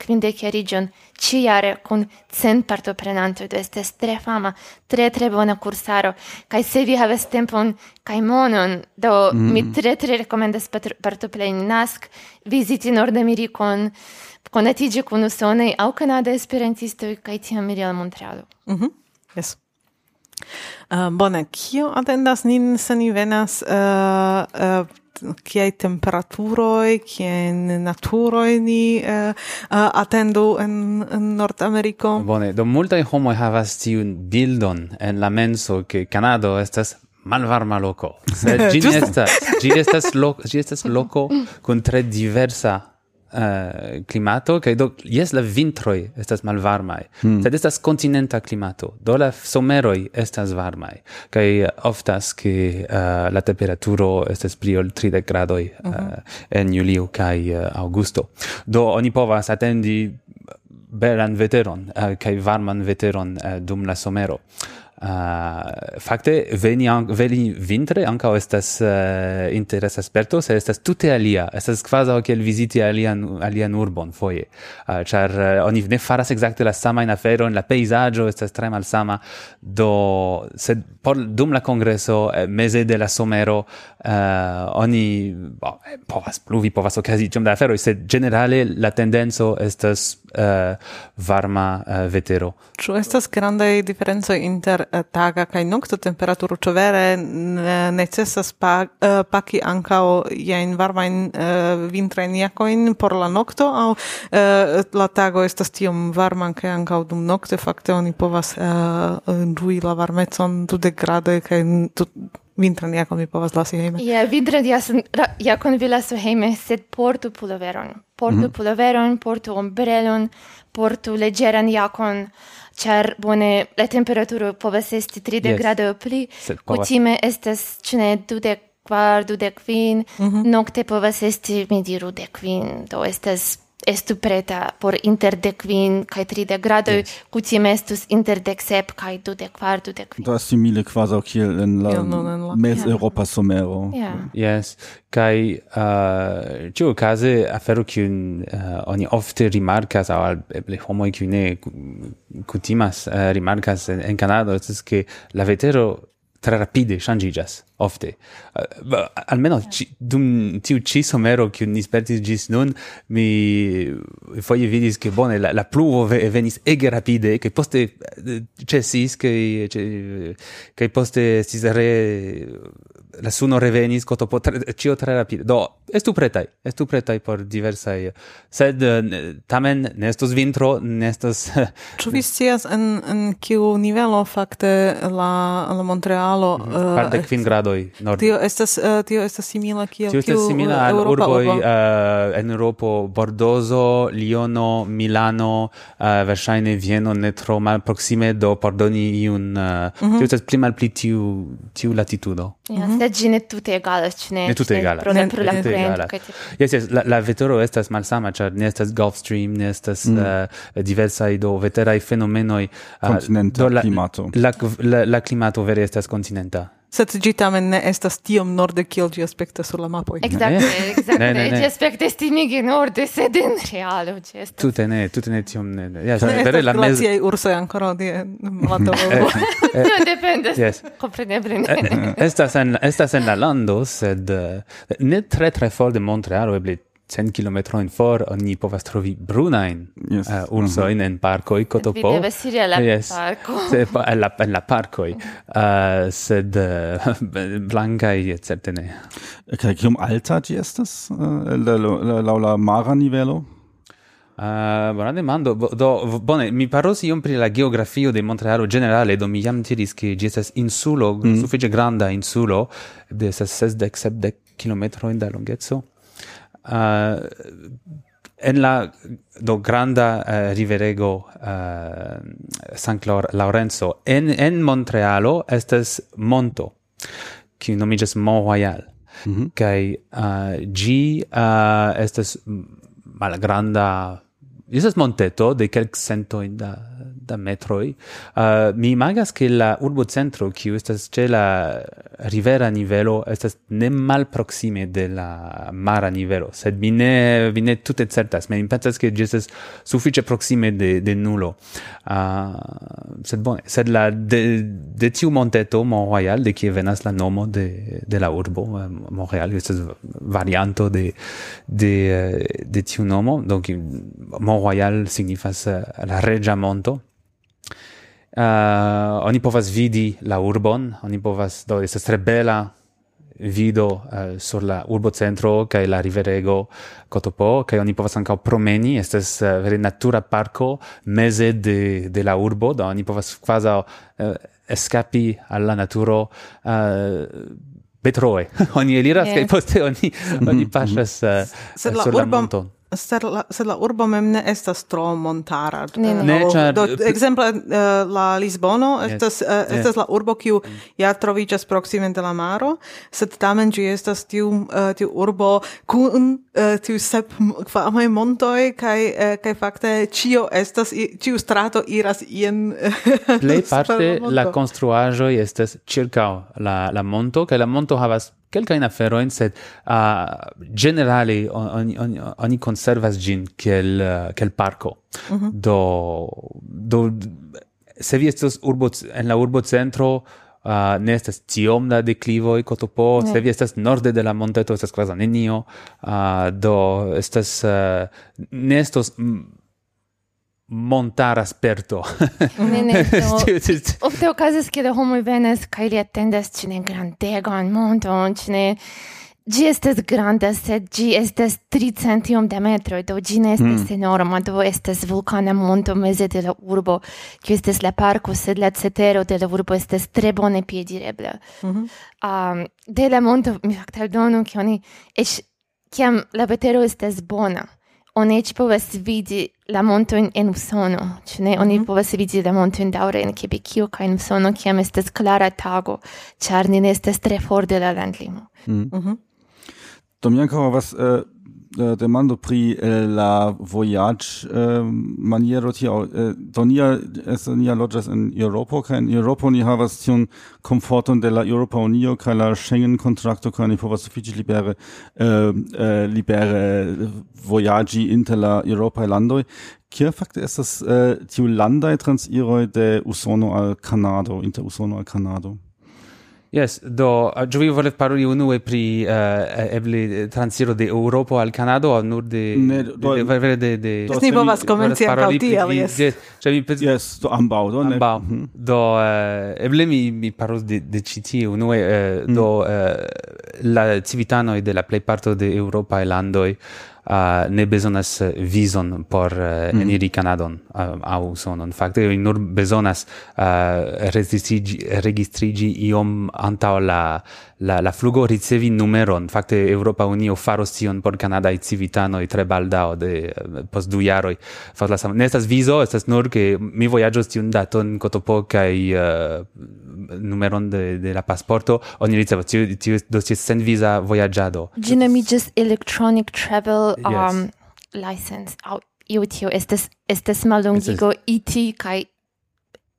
region ciare kun cent partoprenantoj, do estes tre fama, tre tre bona kursaro, kai se vi havas tempon kai monon, do mm. mi tre tre rekomendas partopreni nask, viziti Nordamerikon, konatigi kun usonaj aŭ kanada esperantistoj kaj tiam iri al Montrealo. Mm -hmm. Yes. Uh, bone, kio atendas nin se ni venas uh, uh, kiaj temperaturoj, kiajn naturoj ni eh, eh, atendu en, en Nordameriko. Bone, do multaj homoj havas tiun bildon en la menso ke Kanado estas malvarma loco. Sed ĝi estas, ĝi estas loko, ĝi estas loko kun tre diversa uh, climato che do yes la vintroi estas malvarmai mm. sed estas continenta climato do la someroi estas varmai kai oftas ke uh, la temperaturo estas pli ol 30 gradoi uh, eh, uh mhm. -huh. en julio kai uh, augusto do oni povas atendi belan veteron uh, kai varman veteron uh, dum la somero Uh, fakte veni an, veni vintre anka estas uh, interesa sperto, se estas tute alia, estas kvazaŭ kiel viziti alian alian urbon foje. Uh, ĉar uh, oni ne faras ekzakte la sama afero en la pejzaĝo estas tre malsama, do sed por dum la kongreso eh, meze de la somero uh, oni bo, povas pluvi, povas okazi ĉom da aferoj, sed ĝenerale la tendenco estas uh, varma uh, vetero. Ĉu estas grandaj diferencoj inter uh, taga kaj nokta temperaturo? Ĉu vere necesas pa, uh, paki ankaŭ jajn varmajn uh, vintrajn jakojn por la nokto aŭ uh, la tago estas tiom varma kaj ankaŭ dum nokte fakte oni povas uh, ĝui la varmecon dudek gradoj kaj vintran jakon mi povas lasi hejme. Ja, yeah, vintran jakon vi lasu hejme, sed portu puloveron. Portu mm -hmm. puloveron, portu ombrelon, portu legeran jakon, char bone la temperaturo povas esti 30 yes. grado pli. Kutime estas ĉu ne dudek kvar, dudek kvin, mm -hmm. nokte povas esti, mi diru, dek kvin, do estas estu preta por interdec quin cae tridec grado yes. cutim estus interdec sep cae de quar, de quin. Da simile quasau kiel en la yeah, no, mes yeah. Europa somero. Yeah. Yes, kai uh, ciu case afero cium uh, oni ofte rimarcas, au al, eble homoi cium ne cutimas uh, rimarcas en, en Canado, estes che la vetero tre rapide changigas ofte eh, uh, almeno yeah. ci, dum tiu ci somero che ni spertis gis nun mi foie vidis che bone la, la pluvo ve, venis ege rapide che poste eh, cessis che che poste si re la suno revenis cotopo tre, cio tre rapide do estu pretai, estu pretai por diversai, sed eh, tamen nestos vintro, nestos... estos... Ĉu vi scias en, en kiu nivelo fakte la, la Montrealo... Uh, -hmm. Parte uh, kvin eh, gradoj nord. Tio estas, uh, tio estas simila kiel kiu Tio estas simila al urboj uh, en Europo, Bordozo, Liono, Milano, uh, verŝajne Vieno ne tro malproksime do pardoni iun... Uh, mm -hmm. Tio estas pli malpli tiu, tiu latitudo. Ja, mm -hmm. sed ĝi ne tute egalas, ĉu ne? Ne tute egalas. Pro, ne, pro la egala. Yes, yes, la, la vetero estas malsama, ĉar ne estas Gulfstream, ne estas mm. uh, diversaj do veteraj fenomenoj. Uh, do la, klimato. La, la, la klimato vere estas kontinenta sed ĝi tamen ne estas tiom norde kiel ĝi aspektas sur la mapoj. Ekzakte, ekzakte. Ĝi aspektas timige norde, sed en realo ĝi estas. Tute ne, tute ne tiom ne. Ja, ne vere la mez. Glaciaj ursoj ankoraŭ die matematico. Eh, eh, eh, no dependas. Yes. Kompreneble ne. Estas en estas en la lando, sed ne tre tre for de Montrealo eble cent in for oni povas trovi brunain yes. uh, ursoin mm -hmm. en parkoj kotopo. Vi devas iri al la yes. parko. Se, pa, en, la, en la parkoj, uh, eh, sed uh, blanca i certe ne. Kaj kiom alta ti estas uh, la la mara nivelo? Uh, bona demando. Do, bone, mi parosi iom pri la geografio de Montrealo generale, do mi jam tiris che gi estas insulo, mm suffice granda insulo, de estes 60-70 sepdek kilometrojn da longeco uh, en la do granda uh, riverego uh, San Clor Laurenzo en en Montrealo estas monto ki nomiĝas Mont Royal mm -hmm. kaj uh, ĝi uh, estas malgranda estas monteto de kelkcentoj da da metroi. Uh, mi imagas che la urbo centro, kiu estas ce la rivera nivelo, estas ne mal proxime de la mara nivelo, sed mi ne, mi ne tutte certas, me pensas che gi suffice proxime de, de nulo. Uh, sed bone, sed la de, de tiu monteto, Mont Royal, de kie venas la nomo de, de la urbo, uh, Mont Royal, estas varianto de, de, uh, de tiu nomo, donc Mont Royal signifas uh, la regia monto, Uh, oni povas vidi la urbon, oni povas, do, estas tre bela vido uh, sur la urbo centro kaj la riverego Kotopo kaj oni povas ankaŭ promeni estas uh, vere natura parko meze de de la urbo do oni povas kvazaŭ uh, eskapi al la naturo uh, Betroe. oni eliras yeah. kaj poste oni mhm, oni mhm. pasas uh, sed la sur urbo, la monton. Sed la, sed la urbo mem ne estas tro montara. Ne, ne. ne. Do, exemple, uh, eh, la Lisbono estas, eh, yes. uh, estas yes. la urbo kiu mm. ja troviĝas proksime de la maro, sed tamen ĝi estas tiu, uh, tiu urbo kun uh, tiu sep famaj montoj kaj uh, kaj fakte ĉio estas ĉiu strato iras ien Plej parte la konstruaĵoj estas ĉirkaŭ la la monto kaj la monto havas quelca in afero in set a uh, generale ogni ogni ogni conservas gin quel quel uh, parco mhm. do do se vi estos urbo en la urbo centro uh, ne estas tiom da e cotopo, yeah. se vi estas norde de la monteto, estas quasi nenio, uh, do estas, uh, ne estos montara sperto. ne, ne, do, ofte okazas che homoj venas kaj li atendas ĉi ne grandegan monton, ĉi ne Gi estes granda, sed gi estes tri centium da metro, do gi ne estes mm. enorma, do estes vulcana monto meze de la urbo, ki estes la parco, sed la cetero de la urbo estes tre bone piedirebla. Mm -hmm. um, de la monto, mi facta donu, che oni, eĉ kiam la vetero estes bona, oni ci povas vidi la montojn en Usono, ĉu ne? Oni mm -hmm. povas vidi la montojn daŭre en Kebekio kaj en Usono, kiam estas klara tago, ĉar ni ne estas tre for de la landlimo. Mm. Mm -hmm. Ankaŭ havas uh, Äh, demando pri eh, la voyage eh, maniero tio eh, do nia es nia loĝas en Eŭropo kaj en Eŭropo ni havas tiun komforton de la Eŭropa Unio kaj la Schengen kontrakto kaj ni povas sufiĉe libere eh, eh, libere vojaĝi inter la eŭropaj landoj. Kia fakte estas eh, tiu landaj transiroj de Usono al Kanado inter Usono al Kanado? Yes, do uh, vi volev paroli unue pri uh, eble eh, transiro de Europa al Kanado o nur de ne, do, de, de, de, de, do, ni povas komenci ankaŭ tiel, yes. Ĉe vi Yes, do ambaŭ, do ne. Ambaŭ. Mm -hmm. Do uh, eble mi mi parolos de de ĉi tie unue uh, mm. do uh, la civitanoj de la plejparto de eŭropaj landoj uh, uh, ne bezonas eh, vizon por uh, mm. eniri Kanadon uh, au sonon. Fakte, ili nur bezonas uh, registrigi, registrigi iom antaŭ la la, la flugo ricevi numeron. Fakte Europa Unio faros tion por kanadaj civitanoj tre baldaŭ de eh, post du jaroj. Fas la sama. Ne estas vizo, estas nur ke mi vojaĝos tiun daton kotopo kaj uh, numeron de, de la pasporto oni ricevas. Tio, tio do ties senviza vojaĝado. Ĝi nomiĝas electronic travel um, yes. license. Aŭ io tio estas estas mallongigo IT kaj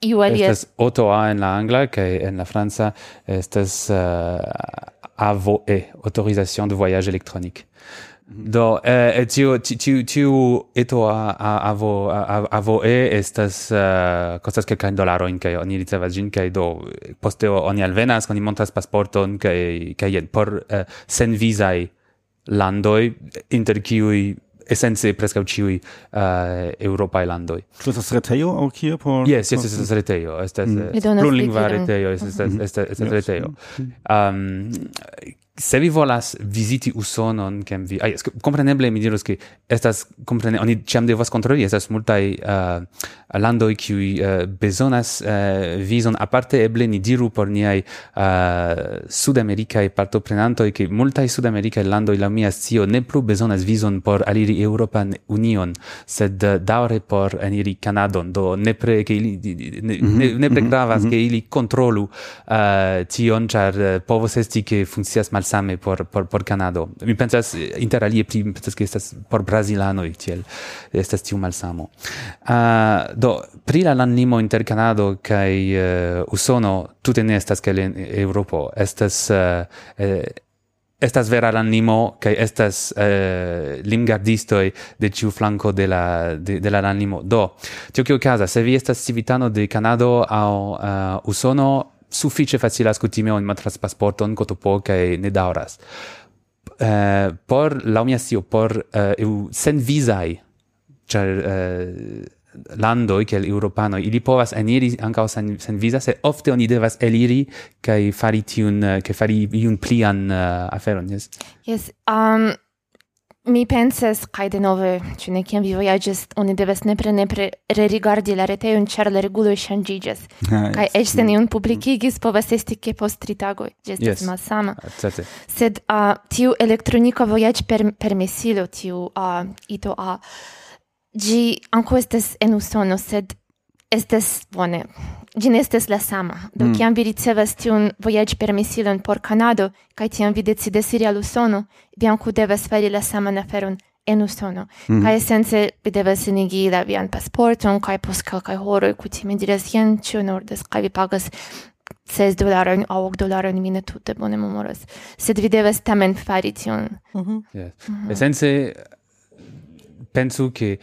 Iu alia... Estas OTOA en la angla, kaj en la franca estas eh, uh, AVOE, autorisation de voyage électronique. Do, eh, eh tiu, tiu, tiu eto a, a, avo, a, avoe estas uh, costas quelcain dolaroin, kai oni ricevas gin, kai do, poste oni alvenas, oni montas pasporton, kai, kai jen, por uh, sen visai landoi, inter kiui essence prescau ciui uh, europae landoi. Tu estas reteio au kie por... Yes, yes, estas reteio. Estas mm. Eh, plurlingva reteio, estas, estas, estas, estas reteio. Mm-hmm. Um, se vi volas viziti Usonon, kem vi... Ai, kompreneble mi diros ke estas, komprene oni ĉiam devas kontroli estas multaj uh, landoj kiuj uh, bezonas uh, vizon aparte eble ni diru por niaj uh, sudamerikaj partoprenantoj ke multaj sudamerikaj landoj la mia scio, ne plu bezonas vizon por aliri Eŭropan Union, sed uh, por eniri Kanadon. Do nepre, ke ili, ne, mm -hmm, ne, nepre mhm, gravas, mhm. ke ili kontrolu uh, tion, char uh, povos esti ke funcias mal malsame por por por Kanado. Mi pensas interalie pri pensas ke estas por brazilanoj tiel estas tiu malsamo. Uh, do pri la landlimo inter Kanado kaj uh, Usono tute ne estas kiel en Eŭropo. Estas uh, eh, estas vera landlimo che estas eh, limgardistoj de ciu flanco de la de, de la landlimo. do tio kio casa se vi estas civitano de Canado au uh, eh, Usono suffice facilas kutime on matras pasporton kotopo kaj ne daŭras. Uh, eh, por laŭ mia scio por uh, eu senvizaj ĉar uh, eh, landoj kiel eŭropanoj ili povas eniri ankaŭ sen sen visa se ofte oni devas eliri kaj fari tiun kaj fari iun plian uh, aferon yes yes um, Mi penses, kai de nove, cune ciam vi voyages, oni devas nepre nepre rerigardi la reteion, char la reguloi kai Ah, cae yes. ec se mm. niun publicigis, povas esti ke post tri tagoi, gestis yes. malsama. Certe. Sed uh, tiu elektronika voyage per, permesilo, tiu uh, ito a, uh, gi anco estes en usono, sed estes, bone, Gi ne la sama. Do mm. kiam vi ricevas tiun voyage permisilon por Kanado, kaj tiam vi decidas iri al Usono, vi ankaŭ devas fari la saman aferon en Usono. Mm. Kaj esence vi devas enigi la vian pasporton, kaj post kelkaj horoj kutime diras jen ĉu ordas kaj vi pagas 6 dolarojn aŭ ok dolarojn, mi ne tute bone memoras. Sed vi devas tamen fari tion. Mm -hmm. yes. mm -hmm. Esence pensu ke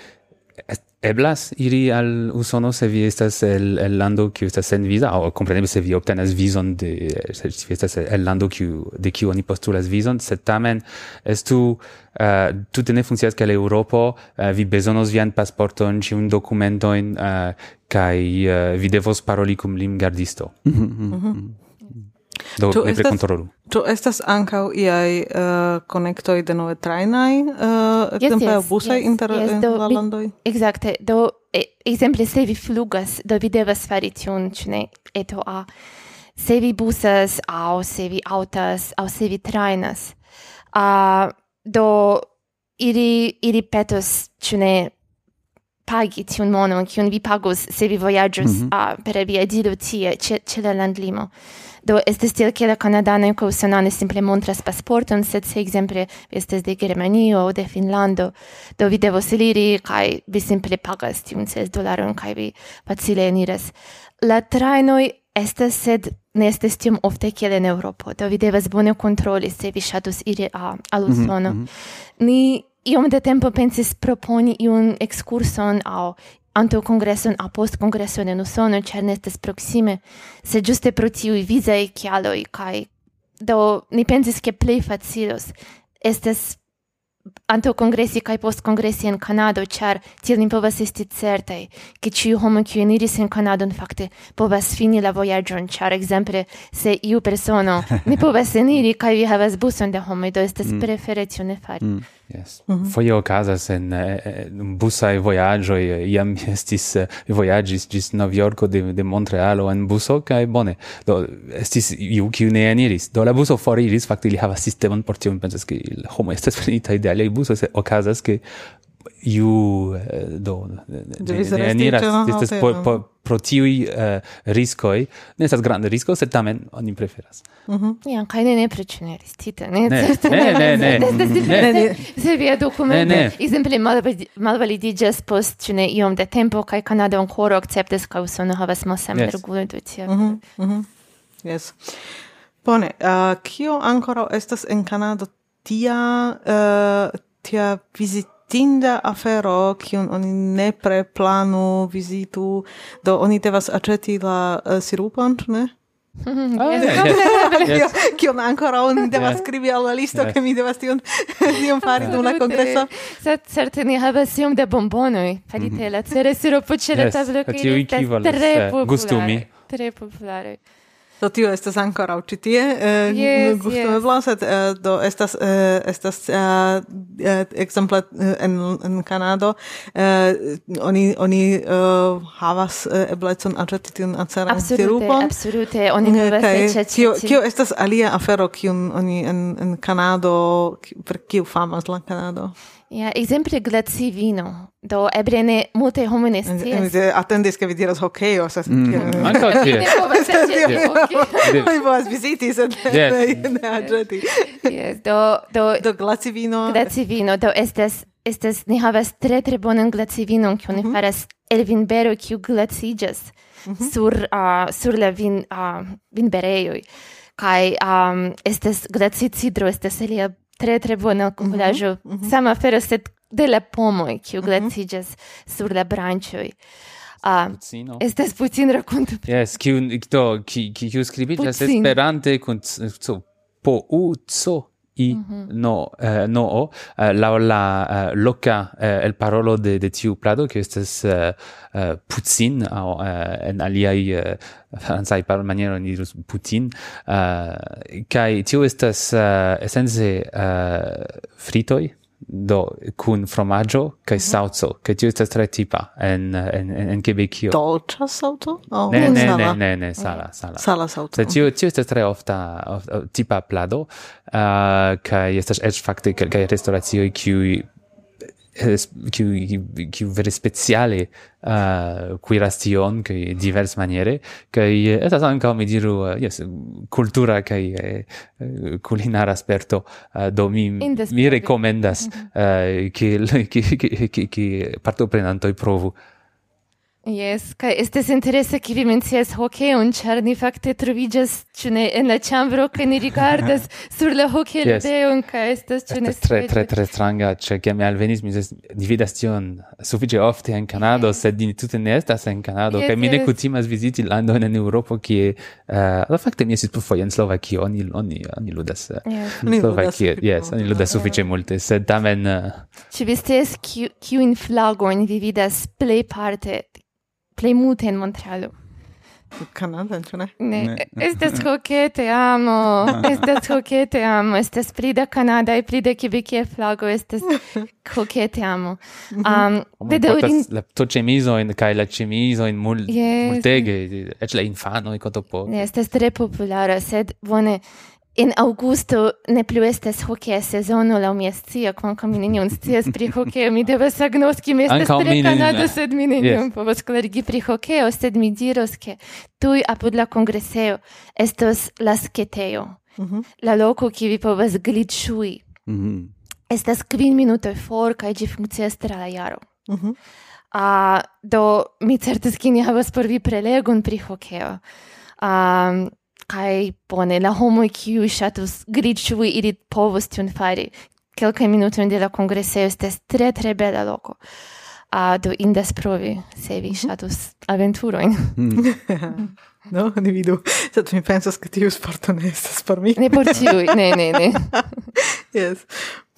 eblas iri al Usono se vi estas el, el lando kiu estas sen visa aŭ kompreneble se vi obtenas vizon de se vi estas el lando kiu de kiu oni postulas vizon sed tamen estu uh, tute ne funkcias ke la Eŭropo uh, vi bezonos vian pasporton ĉiujn dokumentojn uh, kaj uh, vi devos paroli kun limgardisto mm -hmm. mm -hmm. Mhm. do nepre kontrolu Ĉu estas ankaŭ iaj uh, konektoj de nove trajnaj, uh, ekzemple yes, yes, busaj yes, inter yes, inter la landoj? Ekzakte, do ekzemple se vi flugas, do vi devas fari tion, ĉu ne? Eto a se vi busas aŭ se vi aŭtas aŭ se vi trajnas. Uh, do iri iri petos, ĉu ne? pagi tiun monon, kiun vi pagos se vi vojaĝus mm -hmm. uh, per via diro tie, ĉe, ĉe la landlimo. Do estes tiel ke la kanadanoj kaj usonanoj simple montras pasporton, sed se ekzemple vi de Germanio aŭ de Finnlando, do vi devos eliri kaj vi simple pagas tiun ses dolaron kaj vi facile eniras. La trajnoj estas sed ne estes tiom ofte kiel en Eŭropo, do vi devas bone kontroli se vi ŝatus iri a, al Usono. Mm -hmm. Ni iom de tempo pensis proponi iun excurson au anto congresson a post congresson en Usono, cer ne proxime, se giuste pro tiui visae cialoi, cae do ni pensis che play facilos estes anto congressi cae post congressi en Canado, cer tiel ni povas esti certe che ciu homo ciu eniris en Canado, in fakte povas fini la voyagion, cer, exemple, se iu persono ne povas eniri, kai vi havas buson de homo, do estes mm. prefere tiu ne fari. Mm. Yes. Mm -hmm. Foje okazas en eh, eh, uh, busaj vojaĝoj, eh, iam mi estis uh, vojaĝis ĝis Novjorko de, de Montrealo en buso kaj bone. Do estis iu kiu ne eniris. Do la buso foriris, fakte ili havas sistemon por tio, mi pensas ke homoj estas prenitaj de aliaj busoj, se okazas ke iu do ne ne estas po po pro tiui riskoj ne estas granda risko sed tamen oni preferas ja kaj ne ne preĉeneristite ne ne ne ne ne se via dokumento ekzemple malvalidiĝas post ĉu ne iom de tempo kaj Kanado ankoraŭ akceptas ke Usono havas malsame reguloj do ti mhm yes bone kio ankoraŭ estas en Kanado tia tia visit atinda afero, kiun oni nepre planu vizitu, do oni devas aceti la uh, sirupon, ne? Kion ancora oni devas al la listo ke mi devas tion tion fari dum la kongreso. Sed certe ni havas iom de bombonoj, farite la cere siropo ĉe la tablo kaj estas tre popularaj. Tre popularaj. Do tio estas ancora ĉi tie eh, yes, gustome yes. blaset eh, do estas uh, estas uh, eh, eh ekzemple eh, en en Kanado uh, oni oni uh, havas uh, eblecon aĉeti tiun aceran absolute, sirupon. Absolute, oni povas aĉeti. Tio tio estas alia afero kiun oni en en Kanado per kiu famas la Kanado. Ja, exemple glaci vino. Do eble ne multe homine scias. Atendis ke vi diras hokeo, sed ankaŭ tie. Ne povas esti hokeo. Vi povas viziti, sed ne aĉeti. Yes, do do do glaci vino. Glaci vino, do estas estas ni havas tre tre bonan glaci vinon kiu ni faras el vinbero kiu glaciĝas sur sur la vin vinberejoj. Kaj um, estas glaci cidro, estas ilia tre tre bona komputaĵo. Mm -hmm. Sama afero sed de la pomoj kiu mm -hmm. glaciĝas sur la branĉoj. uh, Pucino. Estas putin rakonto. Yes, kiu do ki kiu skribiĝas Esperante kun so po u co i mm -hmm. no uh, no eh, la la eh, loca eh, el parolo de de tiu plado che estas eh, eh, putin au eh, en alia uh, eh, francai par maniero ni dirus putin eh, kai tiu estas eh, essence eh, fritoi do kun fromaggio kai mm -hmm. sauzo kaj tio sta tre tipa en en en, en Quebecio dolce sauzo oh, ne, ne, ne ne ne sala okay. sala sala sauzo sed tio tio sta tre ofta, of, of, tipa plado uh, kai estas eĉ fakte kelkaj restoracioj kiuj qui qui vere speciale uh, cuiration che divers maniere che è stato anche mi diru uh, yes cultura che uh, culinara aspetto uh, eh, do mi mi recomendas uh, che che che che, parto prendanto i provu. Yes, kai estes interesse ki vi mencias hokeon, ĉar ni fakte trovigas ĉu en la chambro ke ni rigardas sur la hokeeldeon yes. de un kai estes ne tre tre tre stranga, che ke mi alvenis mi ni tion ofte en Kanado, yes. sed ni tute ne estas en Kanado yes, mi ne kutimas viziti lando en Europa ki uh, eh, la fakte mi estis plurfoje en Slovakio, oni oni oni ludas eh, yes. en Slovakio, yes, oni ludas sufiĉe multe, sed tamen eh, uh... ci vistes ki ki in flagon vi vidas plejparte plei multe in Montrealo. Canada, ĉu ne? Ne, estas tro te amo, ah. estas tro te amo, estas pli da e pli da kvekia flago, estas tro te amo. Mhm. Um, bedaŭrin... La to ĉemizojn kaj la ĉemizojn mul, yes. multege, eĉ la infano, e cotopo. Ne, estas tre populara, sed bone, in augusto ne plu estes hokea sezono la mia scio, kvankam in nenion scias pri hokeo, mi devas agnoski, mi estes tre Canada, sed mi nenion yes. povas klarigi pri hokeo, sed mi diros, ke tui apud la kongreseo estos la sketejo, mm -hmm. la loco qui vi povas glitŝui. Mm -hmm. Estas kvin minutoj for kaj ĝi funkcias tra la jaro. Mm -hmm. uh, do mi certas ke ni havas por vi prelegon pri hokeo. Um, Kai bone, la homo kiu ŝatus griĉui, ili povus tion fari. Kelkaj minutoj de la kongresejo estas tre tre bela loko. Uh, do indas provi, se vi ŝatus aventurojn. Hmm. No, ne vidu. Sed mi pensas, ke tiu sporto ne estas por mi. ne por ĉiuj, ne, ne, ne. yes.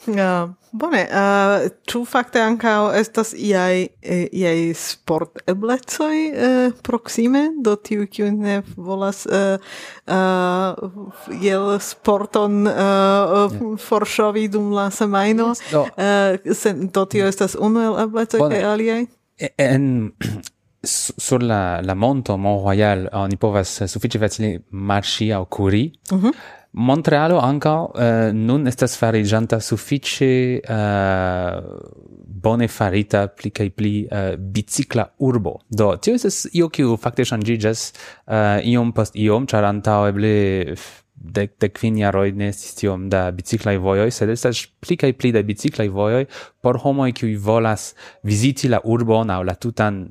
Ja, bone. Uh, ĉu fakte ankaŭ estas iai, eh, sport sporteblecoj uh, proxime, do tiu kiu ne volas uh, uh, jel sporton uh, yeah. forŝovi dum la semajno? Do, uh, sen, do tio estas unu el eblecoj kaj aliaj? En sur la la monto Mont Royal oni povas sufiĉe facile marŝi aŭ kuri. mm. Montrealo anca uh, nun estas farigianta suffice uh, eh, bone farita pli kai pli eh, uh, bicicla urbo. Do tio estas io kiu fakte ŝanĝiĝas uh, iom post iom, ĉar antaŭ eble de de kvin jaroj ne estis tiom da biciklaj vojoj, sed estas pli kaj pli da biciklaj vojoj por homoj kiuj volas viziti la urbon aŭ la tutan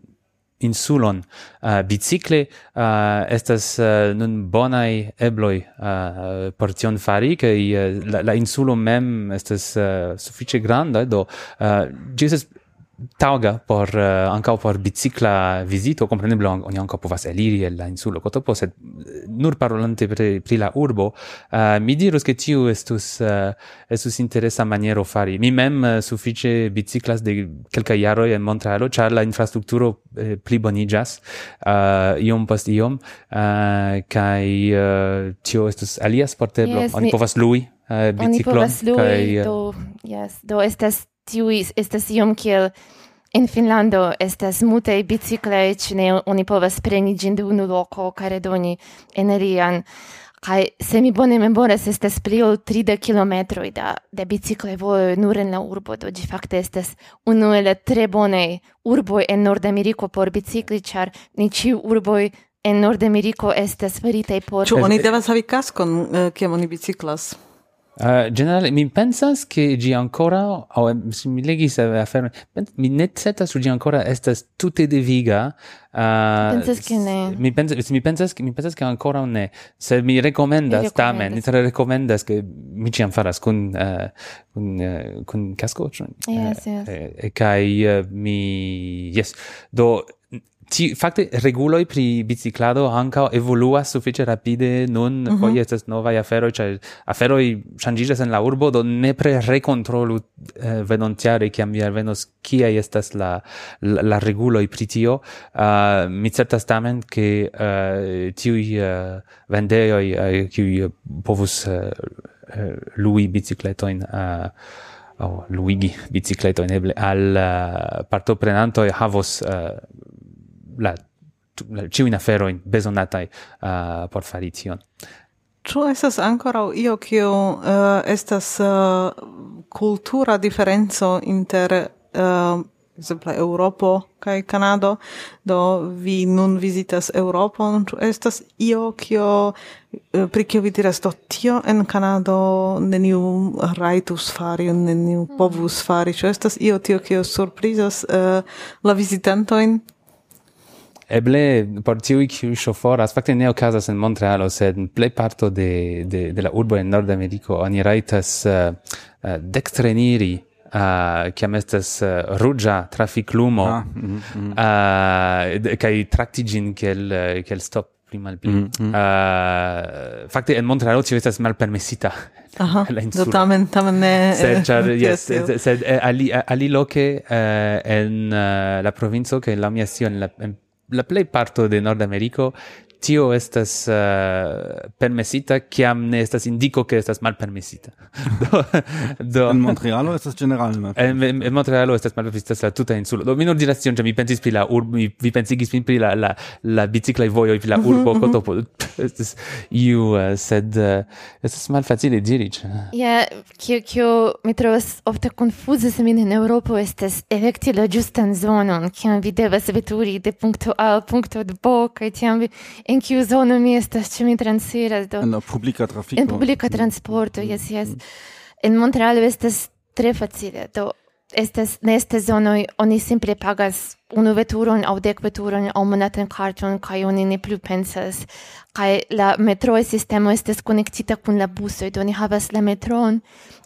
insulon. Ah, uh, bicicle uh, ah, estas uh, nun bonai ebloi uh, por tion fari kaj uh, eh, la, la insulo mem estas uh, sufiĉe granda do uh, Jesus tauga por eh, uh, ankaŭ por bicikla vizito, kompreneble oni ankaŭ povas eliri el la insulo Kotopo, sed eh, nur parolante pri, pri la urbo, uh, mi dirus ke tiu estus uh, estus interesa maniero fari. Mi mem uh, sufiĉe biciklas de kelkaj jaroj en Montrealo, ĉar la infrastrukturo uh, pliboniĝas uh, iom post iom uh, kaj uh, tio estus alia sporteblo, yes, oni mi... povas lui uh, biciklon kaj uh, do yes, do estas tiuj estas iom kiel in Finlando estas multaj biciklaj, ĉu ne oni povas preni ĝin de unu loko kaj redoni en alian. Kaj se mi bone memoras, estas pli ol 30 kilometroj da, de biciklaj vojoj nur en la urbo, do ĝi fakte estas unu el la tre bonaj urboj en Nordameriko por bicikli, ĉar ni ĉiu urboj en Nordameriko estas faritaj por... Ĉu oni devas havi kaskon, eh, kiam oni biciklas? Uh, generale mi pensas che gi ancora o oh, se mi legis afero mi net su gi ancora estas tutte de viga uh, eh, pensas che ne. mi pensas mi pensas che mi pensas che ancora ne. Se mi recomendas mi tamen mi tre recomendas che mi ci faras con uh, con uh, con casco yes, eh, yes. e eh, kai uh, mi yes. Do ti fakte reguloj pri biciklado ankaŭ evoluas sufiĉe rapide nun uh -huh. foje estas novaj aferoj ĉar aferoj ŝanĝiĝas en la urbo do nepre rekontrolu eh, venontjare kiam alvenos kiaj estas la la, la reguloj pri tio uh, mi certas tamen ke uh, tiuj uh, vendejoj uh, kiuj povus uh, lui bicikletojn uh, oh, luigi bicicletojn eble al uh, e havos uh, la la ciuin aferoin besonatai uh, por fari tion. Ĉu estas ancora io che uh, estas uh, cultura differenzo inter uh, exemple Europo kai Kanado? Do vi nun visitas Europo ĉu estas io kio uh, pri kio vi diras do tio en Kanado neniu raitus fari, neniu povus fari? Ĉu estas io tio kio surprizas uh, la visitantoin Eble por tiui kiu shoforas, fakte ne okazas en Montrealo, sed plej parto de, de, de la urbo en Nordameriko oni rajtas uh, uh, dekstreniri uh, kiam estas uh, ruĝa trafiklumo ah, mm, mm. uh, kaj trakti ĝin kiel, kiel stop pli malpli. Mm, mm. uh, fakte en Montrealo tio estas malpermesita. Aha, do tamen, tamen ne... Sed, char, yes, sed, ali, ali loke uh, en uh, la provinco, che la mia sio en la en la play parto de Nordameriko tio estas uh, permesita kiam ne estas indiko ke estas malpermesita. do, do en Montrealo estas generale. En, en, en Montrealo estas malpermesita la tuta insulo. Do mi nur ĉe mi pensis pri la urbo, mi, mi pensigis min pri la la la bicicla vojo pri la urbo Kotopo. estas iu uh, sed eh, uh, estas malfacile diri ĉe. Ja, kio kio mi trovas ofte konfuze se min en Eŭropo estas elekti la ĝustan zonon, kiam vi devas veturi de punkto A al punkto B kaj tiam vi In kiu zono mi estas, ĉe mi transiras do? En la publika trafiko. En publika transporto, mm, jes, jes. En mm. Montrealo estas tre facile, do estas ne estas zonoj, oni simple pagas unu veturon aŭ dek veturon aŭ monatan karton kaj oni ne plu pensas. Kaj la metro sistemo estas konektita kun la busoj, do ni havas la metron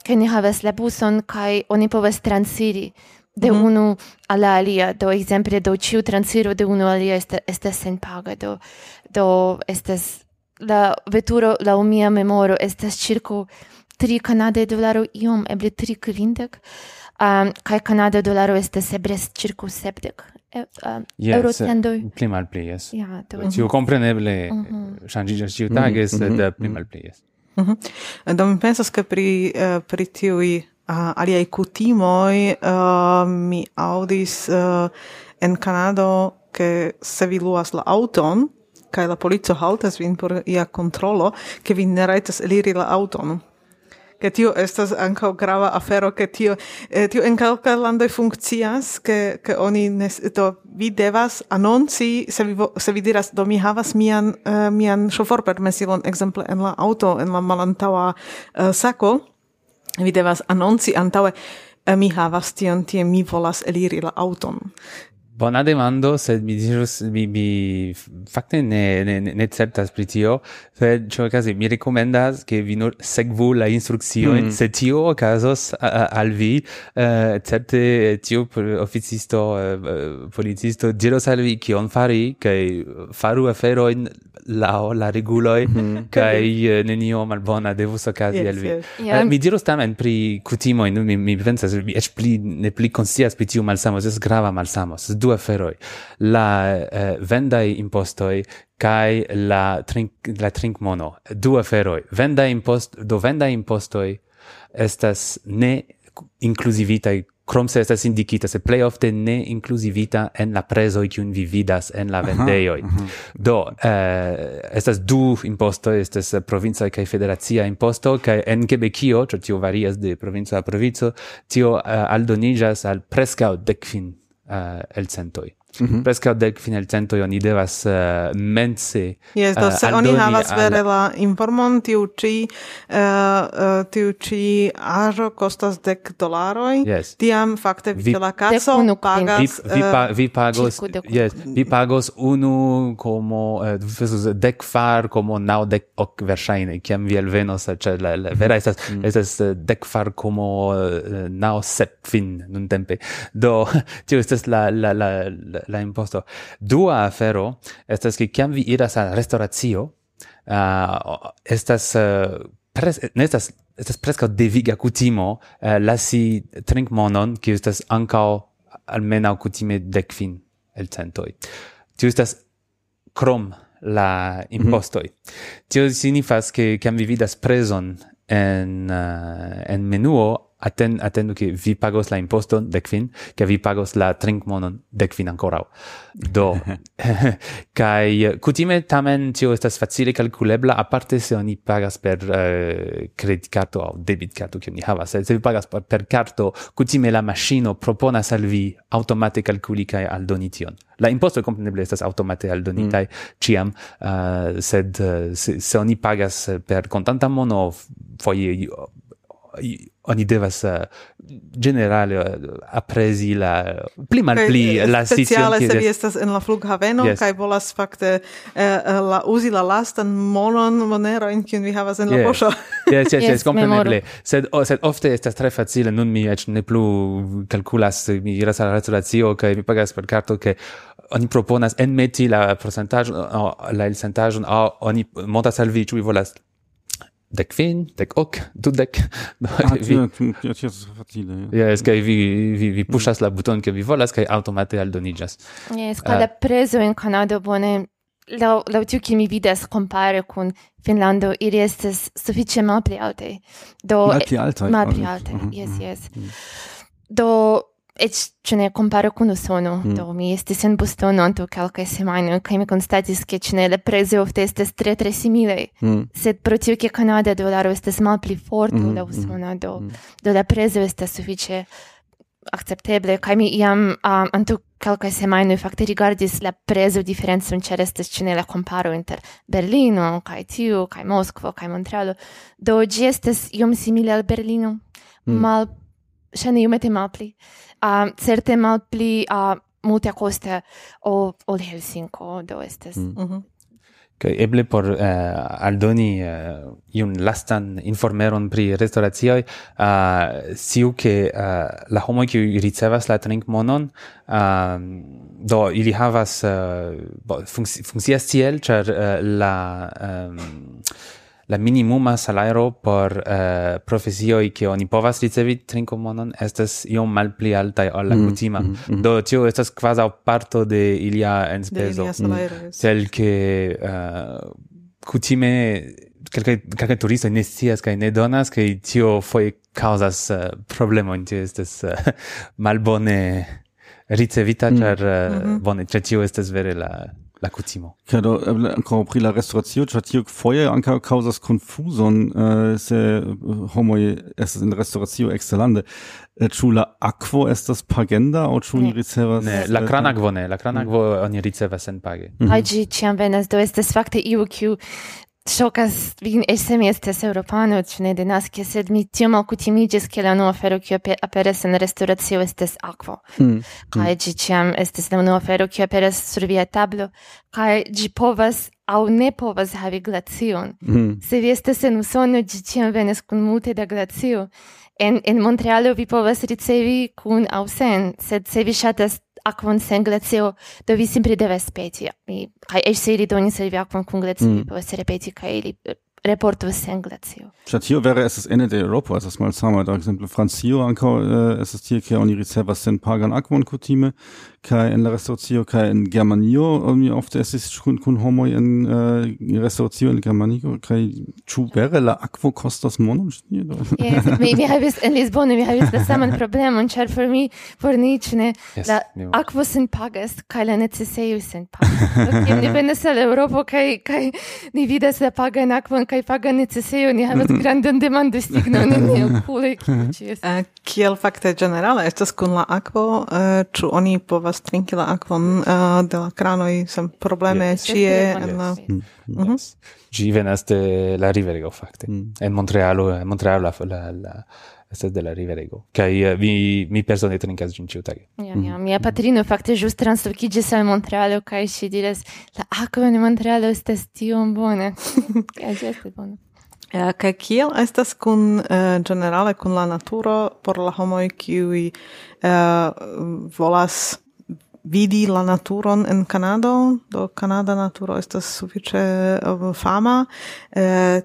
kaj ni havas la buson kaj oni povas transiri de mm -hmm. unu alla alia, do exemple do ciu transiro de unu alia este este sen paga do do estas la veturo la mia memoro estas circo 3 canade dolaro iom eble 3 kvindek um, kai canade dolaro estas eble circo 70 uh, yes, euro tendoj pli malpli yes. ja do ciu mhm. compreneble mm -hmm. changigas ciu tages mm -hmm. sed mm -hmm. pli yes. Mm -hmm. Do mi pensas che pri uh, pri tiui Ah, uh, aliai cutimoi uh, ah, mi audis uh, ah, en Canado che se vi luas la auton kai la polizio haltas vin por ia controllo che vi ne raitas eliri la auton che tio estas ankaŭ grava afero che tio eh, tio en kelkaj landoj funkcias che che oni ne, to vi devas anonci se vi se vi diras do mi havas mian uh, mian chauffeur permesilon ekzemple en la auto en la malantaŭa uh, sako vi devas anonci antaŭe eh, mi havas tion tie mi volas eliri la auton Bona demando, sed mi dirus, mi, mi facte ne, ne, ne certas pri tio, sed cio casi mi recomendas che vi nur segvu la instrucción, mm. se tio ocasos al vi, uh, certe tio officisto, uh, eh, eh, policisto, diros al vi cion fari, cae faru aferoin la la reguloi, mm. kai uh, nenio malbona devus ocasi yes, al vi. Yes. Yeah. Uh, mi dirus tamen pri cutimoin, mi, mi pensas, mi ec pli, ne pli conscias pri tiu malsamos, es grava malsamos, du aferoj la eh, vendai impostoi kai la trink la trinkmono du aferoi vendai impost do vendai impostoi estas ne inclusivita krom se estas indikita se plej ofte ne inclusivita en la preso i vi vidas en la vendejoj. Uh -huh, uh -huh. Do eh, estas du imposto, estas provinca kaj federacia imposto kaj en Quebecio, tio varias de provinco a provinco, tio eh, aldoniĝas al preskaŭ dekvin Eh, uh, elcentoj. Mm -hmm. Presca cento quinelcentoj oni devas uh, mense Yes, do uh, eh, se oni havas al... vere la informon tiu ĉi uh, uh, tiu ĉi aĵo kostas dek. Yes. Tiam fakte vi, la caso pagas vi, vi, pa, vi pagos yes, vi pagos unu como uh, dek far como naŭ dek ok versaine kiam vi elvenos ĉe la, la vera estas mm. estas dek far como uh, naŭ sep fin nuntempe. Do tio estas la la la, la la imposto. Dua afero estas ke kiam vi iras al restauratio, uh, estas uh, pres estas estas preskaŭ deviga kutimo uh, lasi trinkmonon, kiu estas ankaŭ almenaŭ kutime dekvin elcentoj. Tio estas krom la mhm. impostoj. Mm -hmm. Tio signifas ke kiam vi vidas prezon en uh, en menuo aten attendu che vi pagos la imposton de quin che vi pagos la trinkmonon de quin ancora do kai kutime tamen tio estas facile kalkulebla parte se oni pagas per uh, credit carto o debit carto ke ni havas. Se vi pagas per, per karto kutime la maŝino proponas al vi automate kalkuli al donition. La imposto kompreneble estas automate al donitai mm. ciam uh, sed uh, se, se oni pagas per kontanta mono foi oni devas uh, generale uh, apresi la pli malpli okay, eh, la speciale se vi estas en la flughaveno yes. kai volas fakte uh, la uzi la lastan monon monero in kiun vi havas en la yes. poŝo yes, yes, yes, compreneble. sed oh, sed ofte estas tre facile nun mi eĉ ne plu kalkulas mi iras al la restoracio kaj mi pagas per karto ke oni proponas enmeti la procentaĵon la elsendaĵon aŭ oni montas al vi ĉu vi volas dek kvin, dek ok, dudek. No, ah, vi, tio estas facile. Yes, kaj vi, vi, vi puŝas la buton, ke vi volas, kaj aŭtomate aldoniĝas. Yes, kaj uh, la ah. prezo en Kanado bone, laŭ, laŭ tiu, ki mi vidas kompare kun Finlando, ili estas sufiĉe malpli altaj. Do, malpli altaj. Eh, malpli alte, yes, yes. Do, Ec ce ne comparo con Usono, mm. do mi estis en Bustono anto calcae semane, cae mi constatis che ce ne le prese ofte estes tre tre simile, mm. sed pro tiu che Canada dolaro estes mal pli forte mm. la hmm, Usono, do, mm. do la preze estes suffice accepteble, cae mi iam um, anto calcae semane facte rigardis la prezo differenzon cer estes ce ne la comparo inter Berlino, cae tiu, cae Moskvo, cae Montrealo, do gi estes iom simile al Berlino, mm. mal scene iomete malpli. Uh, certe malpli uh, multe coste o o Helsinko, do estes. Mm. Mm -hmm. Kaj eble por uh, aldoni uh, iun lastan informeron pri restauracioj, uh, siu ke uh, la homo che ricevas la trinkmonon, uh, do ili havas uh, bo, funkcias tiel, ĉar uh, la um, la minimuma salario por eh, uh, profesioj che oni povas ricevi trinkomonon estas iom malpli altaj ol la mm, kutima. Mm, mm, mm. Do tio estas kvazaŭ parto de ilia enspezo. Tiel mm. che uh, kutime kelke kelke turistoj ne scias kaj ne donas kaj tio foje kaŭzas uh, problemojn. Tio estas uh, malbone ricevita, mm. ĉar mm. -hmm. bone, ĉar tio estas vere la la kutimo. Kaj do eble ancora pri la restauratio, cia tio foie anca causas confuson, uh, se eh, homoi estes in restauratio excelande. Ciu eh, la aquo estas pagenda o ciu ni ricevas Ne, la kranakvo ne, la kranakvo mm. oni ricevas senpage. Mhm. Kaj ĝi ciam venas, do estes fakte iu kiu Shocas vin esse mi estes europano, ci ne denasce, sed mi tiom alcutimiges che la nuova fero che aperes in restauratio estes aquo. Mm. Cae gi hmm. ciam estes la unua fero che aperes sur via tablo, Kai gi povas au ne povas havi glacion. Mm. Se vi estes en Usono, gi ciam venes cun multe da glacio. En, en Montrealo vi povas ricevi cun au sen, sed se vi shatas aquam sen glacio, do vi simpli deves peti. Mi, kai eis mm. se ili donis el vi aquam cum glaceo, mm. povis repeti, kai ili reporto sen glacio. glaceo. tio vere es es ene de Europa, es es mal sama, da exemple Francio anca, eh, es es tio, che oni ricevas sen pagan aquam kutime, kai en la restoracio kai en Germanio mi ofte ist kun kun homo in äh, eh, restoracio in Germanio kai chu vere la akvo kostas monon? Ŝni do yes, mi mi havis en lisbon mi havis la saman problemon char por mi for niĉ ne yes, la aquo sen pagas kai la necesejoj sen pagas. Kiam ni venas al Eŭropo kai kai ni vidas la pagan aquo kai paga necesejo ni havas grandan demandostignon en ni okuloj eh, kiel fakte generale estas kun la aquo chu eh, oni povas maltrinkila akvon uh, de la cranoi sem probleme yes. cie en la... Yes. Mm -hmm. venas de la riverego, facte. Mm. En Montrealo, en Montrealo la, la, la estas de la riverego. Kaj uh, mi, mi persone trinkas ĝin ĉiutage. Ja, yeah, mm. ja, mia patrino fakte ĵus translokiĝis al Montrealo kaj ŝi diras la akvo en Montrealo estas tiom bona. Kaj ĝi estas bona. Ja, kaj kiel estas kun eh, uh, generale kun la naturo por la homoj kiuj uh, volas vidi la naturon en Kanado, do Kanada naturo estas sufiĉe um, fama. Eh,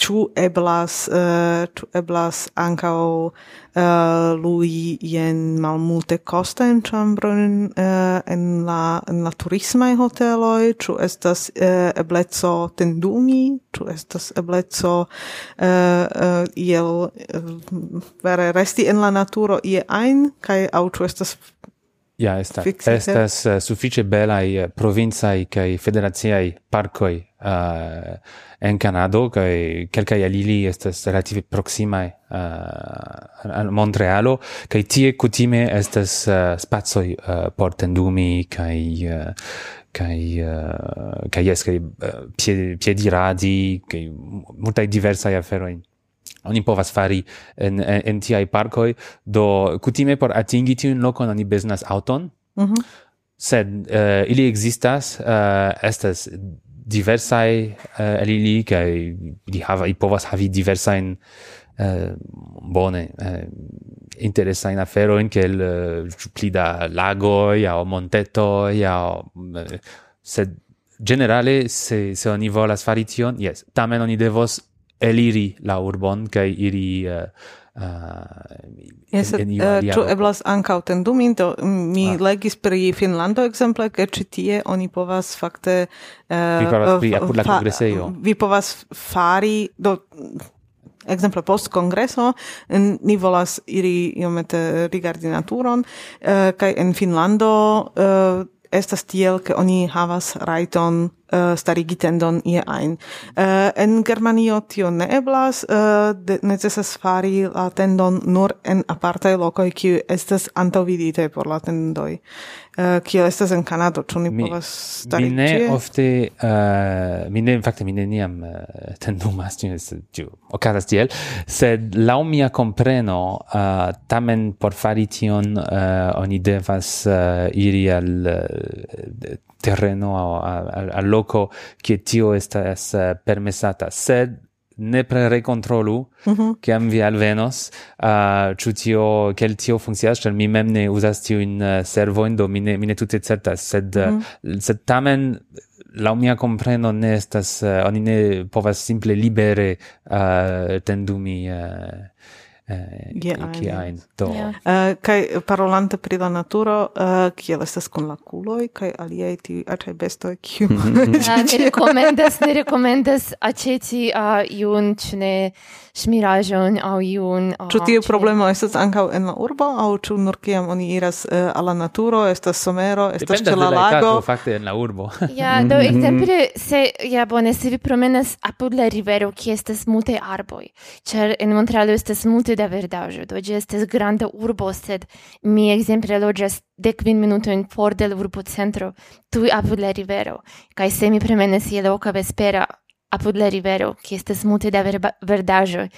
ĉu eblas eh, ĉu eblas ankao uh, eh, lui jen malmulte in chambron uh, eh, en la en la turismaj hoteloj, ĉu estas uh, ebleco tendumi, ĉu estas ebleco uh, uh, iel uh, vere resti en la naturo ie ein, kaj au ĉu estas Ja, estas estas uh, suffice belai eh, provincai cae federaziai parcoi uh, en Canado, cae quelcae alili estas relative proximae uh, al Montrealo, cae tie kutime estas uh, spazoi uh, por tendumi, cae uh, kai uh, kai yes kai uh, piedi di radi kai multai diversa afero oni povas fari en, en, en tiaj parkoj. Do kutime por atingi tiun lokon oni beznas auton, mm -hmm. sed uh, ili existas, uh, eh, estas diversai uh, eh, el ili, kaj li hava, i povas havi diversajn uh, bone uh, interesajn aferojn, kiel uh, pli da lagoj, aŭ montetoj, aŭ... Uh, sed generale, se, se oni volas fari tion, yes, tamen oni devos eliri la urbon kai iri uh, uh, yes, en, en eh, iu alia uh, eblas ankaŭ tenduminte mm, mi ah. legis pri Finlando exemple, ke ci tie oni povas fakte uh, vi povas pri apud la kongresejo. vi povas fari do exemple post congreso ni volas iri iomete rigardi naturon uh, kai en Finlando uh, estas tiel ke oni havas rajton uh, starigi tendon ie ein. Uh, en Germanio tio ne eblas, uh, de, necesas fari la tendon nur en apartae locoi kiu estas antaŭvidite por la tendoj. Uh, kio estas en Kanado, ĉu ni mi, povas stari Mi ne cie? ofte, uh, mi ne, fakte mi neniam uh, tendumas, tiu, okazas tiel, sed lau mia compreno, uh, tamen por fari tion uh, oni devas uh, iri al uh, terreno al, al, al loco che tio estas eh, permesata sed nepre recontrolu mm -hmm. kiam vi alvenos uh, ĉu tio quel tio funkcias ĉar mi mem ne uzas tiujn eh, uh, servo in domine mine tutte certa sed mm -hmm. sed tamen la mia compreno ne estas uh, oni ne povas simple libere uh, tendumi uh, Ge ki ein do. Yeah. uh, kai parolante pri la naturo eh, uh, ki sta con la kuloj kaj aliaj ti aĉaj bestoj kiu mhm. ah, ne recomendas ne rekomendas a uh, iun ĉu smirajon au iun uh, ĉu tiu problemo estas ankaŭ en la urbo aŭ ĉu nur kiam oni iras eh, uh, al la naturo estas somero estas ĉe la lago? fakte en la urbo. Ja do mhm. ekzemple se ja bone se vi promenas apud la rivero ki estas smute arboj ĉar en Montrealo estas multe da verdaĵo, do ĝi estas granda urbo, sed mi ekzemple loĝas dekvin minutojn for de la urbocentro, tuj apud la rivero, kaj se mi promenas je la vespera apud la rivero, ki estas multe da verba, verdaĵoj,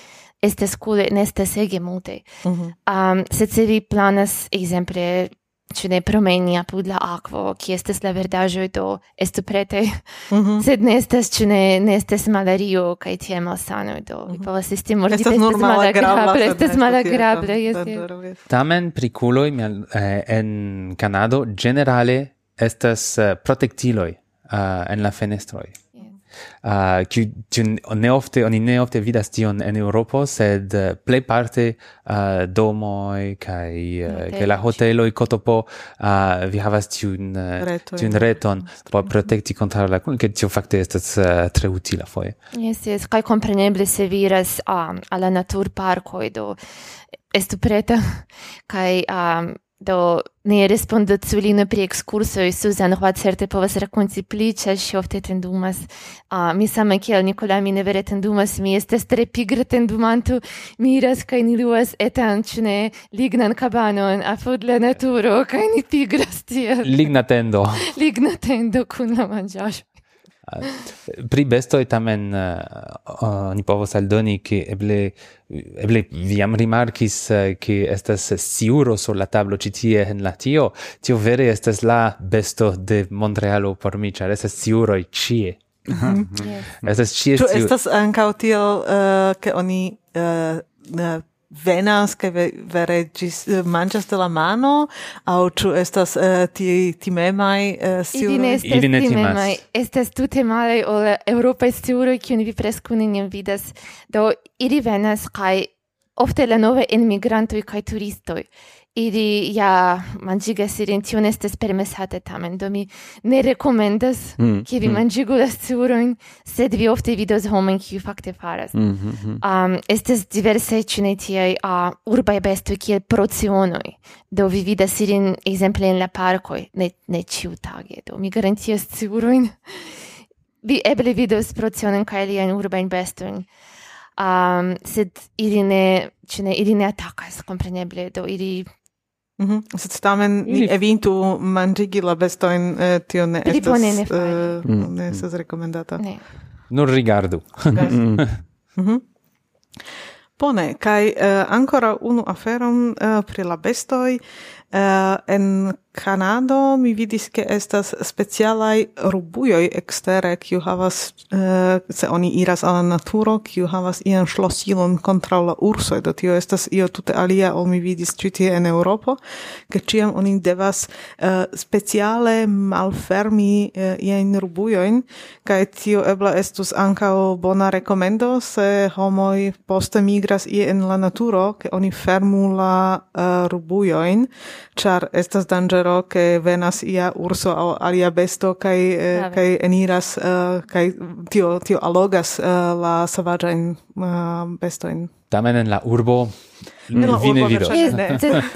estas kule, ne estas ege multe. Mm -hmm. um, sed se vi planas, ekzemple, ci ne promeni apud la aquo, qui estes la verdaĵoj do estu prete, mm -hmm. sed ne estas ĉu ne ne estas malario cae tie malsanoj do mm -hmm. vi povas esti murdita estes malagrable, estes malagrable, jes. Tamen prikuloj eh, en Canado, generale, estas eh, uh, protectiloi uh, eh, en la fenestroi. Uh, kiu ne neofte oni neofte vidas tion en Europo sed eh, uh, plejparte uh, ah, domoj kai uh, eh, la la i kotopo uh, vi havas tiun uh, tiun reton por protekti kontraŭ la kun, tio fakte estas uh, tre utila foje. yes yes kai kompreneble se viras um, al la naturparkoj do estu preta kai um, Do ne respondo civilino pri excursoi, Susan Hoat certe povas rakonti pli, ĉar ŝi ofte tendumas. Uh, mi same kiel Nicola, mi ne vere tendumas, mi este tre pigre tendumantu, mi iras kai ni luas etan, ĉu lignan kabanon apud la naturo, kaj ni pigras tiel. Ligna tendo. Ligna tendo kun la manĝaĵo. Pri bestoj tamen uh, ni povos saldoni che eble eble vi jam rimarkis uh, estas siuro sur la tablo ci tie en la tio. Tio vere estas la besto de Montrealo por mi char estas sciuroj cie mhm. mhm. Estas cie Ĉu estas ankaŭ tiel eh, ke oni venas kaj vere gis eh, manĝas de la mano aŭ ĉu estas eh, uh, tiaj timemaj uh. Ili ne estas Ili ne timemaj. Estas tute male ol eŭropaj sciuloj, kiun vi preskaŭ neniam vidas. Do ili venas kaj ofte la nove enmigrantoj kaj turistoj. Ili ja mangigas ilin, tio estas permesate tamen, do mi ne rekomendas mm, ke vi mm. manĝigu la sciurojn, sed vi ofte vidos homojn kiu fakte faras. Mm, mm. -hmm. um, estas diversaj ĉu ne a uh, urbaj bestoj kiel procionoi do vi vidas ilin exemple en la parkoj, ne, ne ĉiutage, do mi garantias sciurojn. vi eble vidos procionen kaj aliajn urbajn bestoin um, sed ili ne, ne, ili ne atakas, compreneble do ili Mm -hmm. Sed tamen ni evintu manĝigi la bestojn, eh, tio ne Pli estas, bone ne fari. eh, Mm. ne estas rekomendata. Ne. Nur rigardu. Mm. Mhm. Bone, kaj uh, ancora unu aferon uh, pri la bestoj. Uh, en Kanado mi vidis ke estas specialaj rubujoj ekstere kiu havas uh, se oni iras al la naturo kiu havas ian ŝlosilon kontraŭ la ursoj. Do tio estas io tute alia ol mi vidis ĉi tie en Eŭropo ke ĉiam oni devas uh, speciale malfermi uh, iajn rubujojn kaj tio eble estus ankaŭ bona rekomendo se homoj poste migras ie en la naturo ke oni fermu la uh, rubujojn char estas dangero ke venas ia urso aŭ alia besto kaj eh, eniras uh, tio tio allogas uh, eh, la savaĝajn uh, tamen en la urbo vine la vi ne vidos.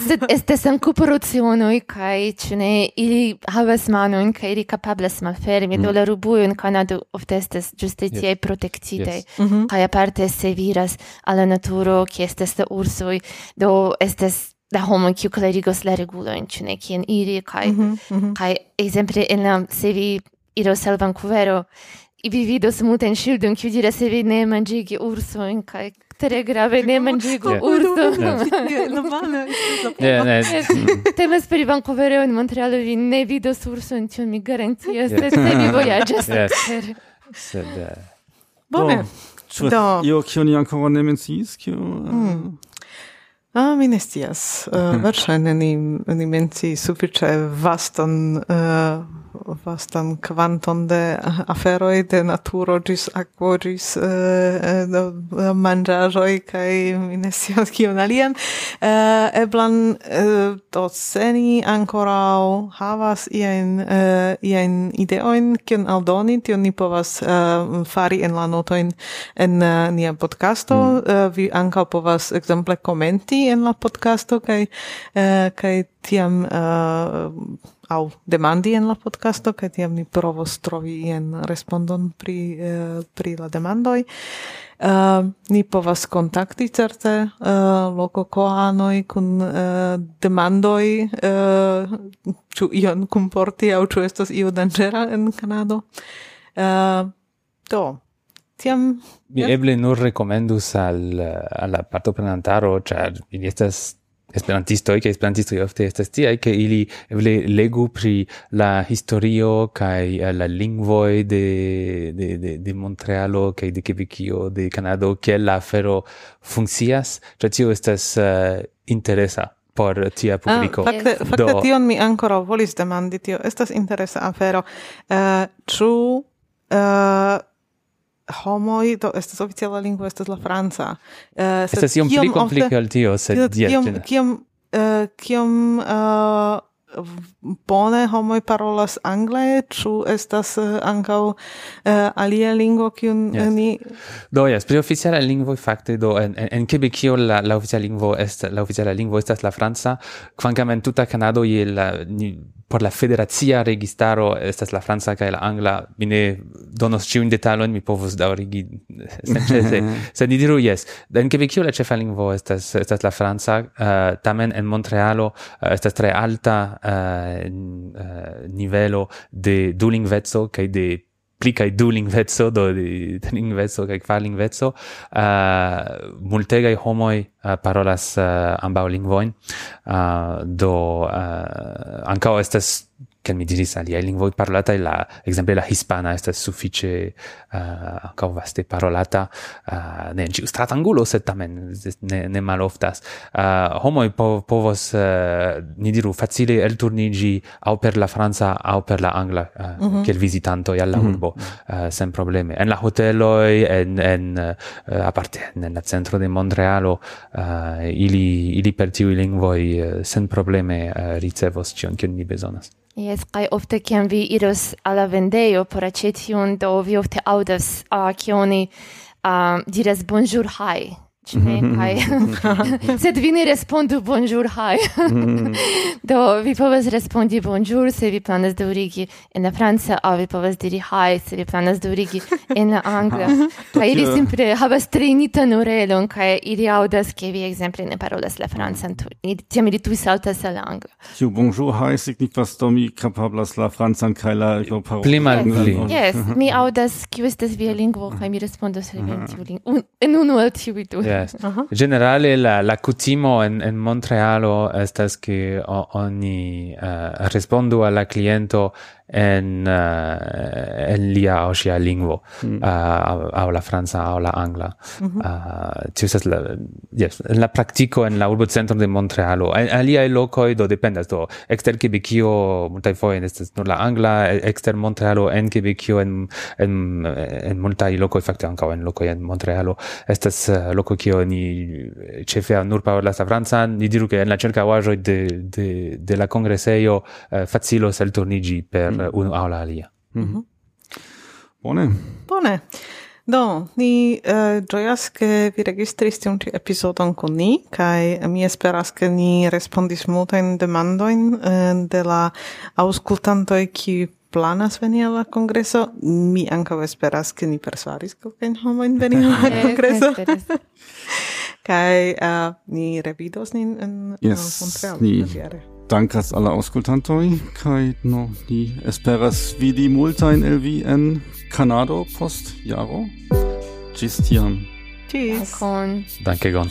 sed estas ankaŭ corruzionoj kaj ĉu ili havas manojn kaj ili kapablas malfermi. Mm. do la ruboj en Kanado ofte estes giuste tiei yes. yes. Mhm. kaj aparte se viras alla naturo kie estas la ursoj. Do estas da homo kiu klarigos la regulojn in ne kien iri kai mm -hmm. kai ekzemple en la se vi iros al Vancouvero vi vidos multajn ŝildojn kiu diras se vi ne manĝigi ursojn kai tre grave ne manĝigu urso. Temas pri Vancouvero in Montrealo vi ne vidos ursojn tion mi garantias se vi vojaĝas ekster. Sed eh, bone. Do, io che ni ancora ne menciis, kio... Ah, mi ne scias. Eh, uh, verŝajne ni, ni menci sufiĉe vastan uh, vastan kvanton de aferoj de naturo ĝis akvo ĝis uh, eh, eh, manĝaĵoj kaj mi ne scias kion alian. Uh, eblan uh, do se ni ankoraŭ havas iajn uh, iajn ideojn kion aldoni. Tion ni povas uh, fari en la notojn en uh, nia podcasto. Mm. uh, vi ankaŭ povas ekzemple komenti en la podcasto kaj uh, kaj tiam uh, au demandi en la podcasto, kaj tiam ni provos trovi en respondon pri, uh, pri la demandoj. Uh, eh, ni povas kontakti certe uh, loko koanoj kun uh, demandoi uh, ĉu ion kunporti aŭ ĉu estas io danĝera en Kanado. Uh, do, tiam... Mi eble nur rekomendus al, al la partoprenantaro, ĉar ili estas esperantistoj kaj esperantistoj ofte estas tiaj ke ili eble legu pri la historio kaj eh, la lingvoj de de de de Montrealo kaj de Quebecio de Kanado kiel la afero funkcias ĉar tio estas uh, interesa por tia ah, publiko. Ah, fakte, yes. fakte tion mi ancora volis demandi, tio estas interesa afero. Uh, ĉu uh, homoj do estas oficiala lingvo estas la franca. Uh, estas iom pli komplike ol tio, sed kiom kiom uh, kiom uh, bone homoj parolas angle, ĉu estas uh, ankaŭ uh, alia lingvo kiun yes. ni Do yes, pri oficiala lingvo fakte do en en, en Quebecio la la oficiala lingvo est, la oficiala lingvo estas la franca, kvankam en tuta Kanado je la ni, por la federacia registaro estas la franca kaj la angla mi ne donos ĉiujn detalojn mi povus daŭrigi senĉese sed ni diru jes. En Kebekio la ĉefa lingvo estas estas la franca? Uh, tamen en Montrealo uh, estas tre alta uh, nivelo de dulingveco kaj de pli kai du lingvezo do di lingvezo kai kvar lingvezo uh, multegai homoi uh, parolas eh, uh, ambaŭ lingvojn uh, eh, do uh, ankaŭ estas che mi diris aliai lingvoi parlatai, la, exemple la hispana sta suffice uh, ancora vaste parolata, uh, ne in ciu stratangulo, sed tamen ne, ne maloftas. Uh, homo po, povos, uh, ni diru, facile el turnigi au per la Franza au per la Angla, uh, mm -hmm. kiel visitantoi alla mm -hmm. urbo, uh, sen probleme. En la hoteloi, en, en, uh, a parte nel centro de Montrealo, uh, ili, ili per tiu lingvoi uh, sen probleme uh, ricevos cion, che ni besonas. Yes, kai ofte kiam vi iros alla vendejo por aceti un do vi ofte audas a uh, kioni uh, ah, diras bonjour hi ne kaj. Mhm. Sed vi ne respondu bonjour hi. Mhm. Do vi povas respondi bonjour se vi planas daŭrigi en la franca a vi povas diri hi se vi planas daŭrigi en la angla. kai ili simple havas trejnitan orelon kai ili audas ke vi ekzemple ne parolas la francan tiam ili tuj saltas al la angla. Tiu bonjour hi signifas do mi kapablas la francan kai la paroli. Pli malpli. Yes, mi audas kiu estas via lingvo kai mi respondos al vi en mhm. tiu lingvo. En unu el tiu du. Yes. Uh -huh. Generale la la cutimo en en Montrealo estas que oni eh, uh, respondo alla cliento en uh, en lia osia lingvo mm. uh, au la franca au la angla mm -hmm. uh, la yes en la praktiko en la urbocentro de Montrealo en el loco do dependas do exter Quebecio multaj foje estas nur la angla exter Montrealo en Quebecio en en en multaj lokoj fakte ankaŭ en lokoj en Montrealo estas uh, loko kio ni ĉefe nur parolas la francan ni diru ke en la ĉirkaŭaĵoj de de de la kongresejo uh, sel elturniĝi per Mm-hmm. Eh, mm. unu aŭ la alia. Mm -hmm. Bone. Bone. Do, ni uh, eh, gioias che vi registris tiun ci episodon con ni, cae eh, mi esperas che ni respondis multain demandoin uh, de la auscultantoi qui planas veni alla congresso. Mi anca esperas che ni persuaris quelcain homoin veni alla congresso. cae uh, ni revidos nin en yes, Montreal. Yes, ni. Danke Dankas alle auscultantoj kaj no die esperas wie die el vi en Kanado post jaro. Tschüss, tiam. Tschüss. Dankegon. Dankegon.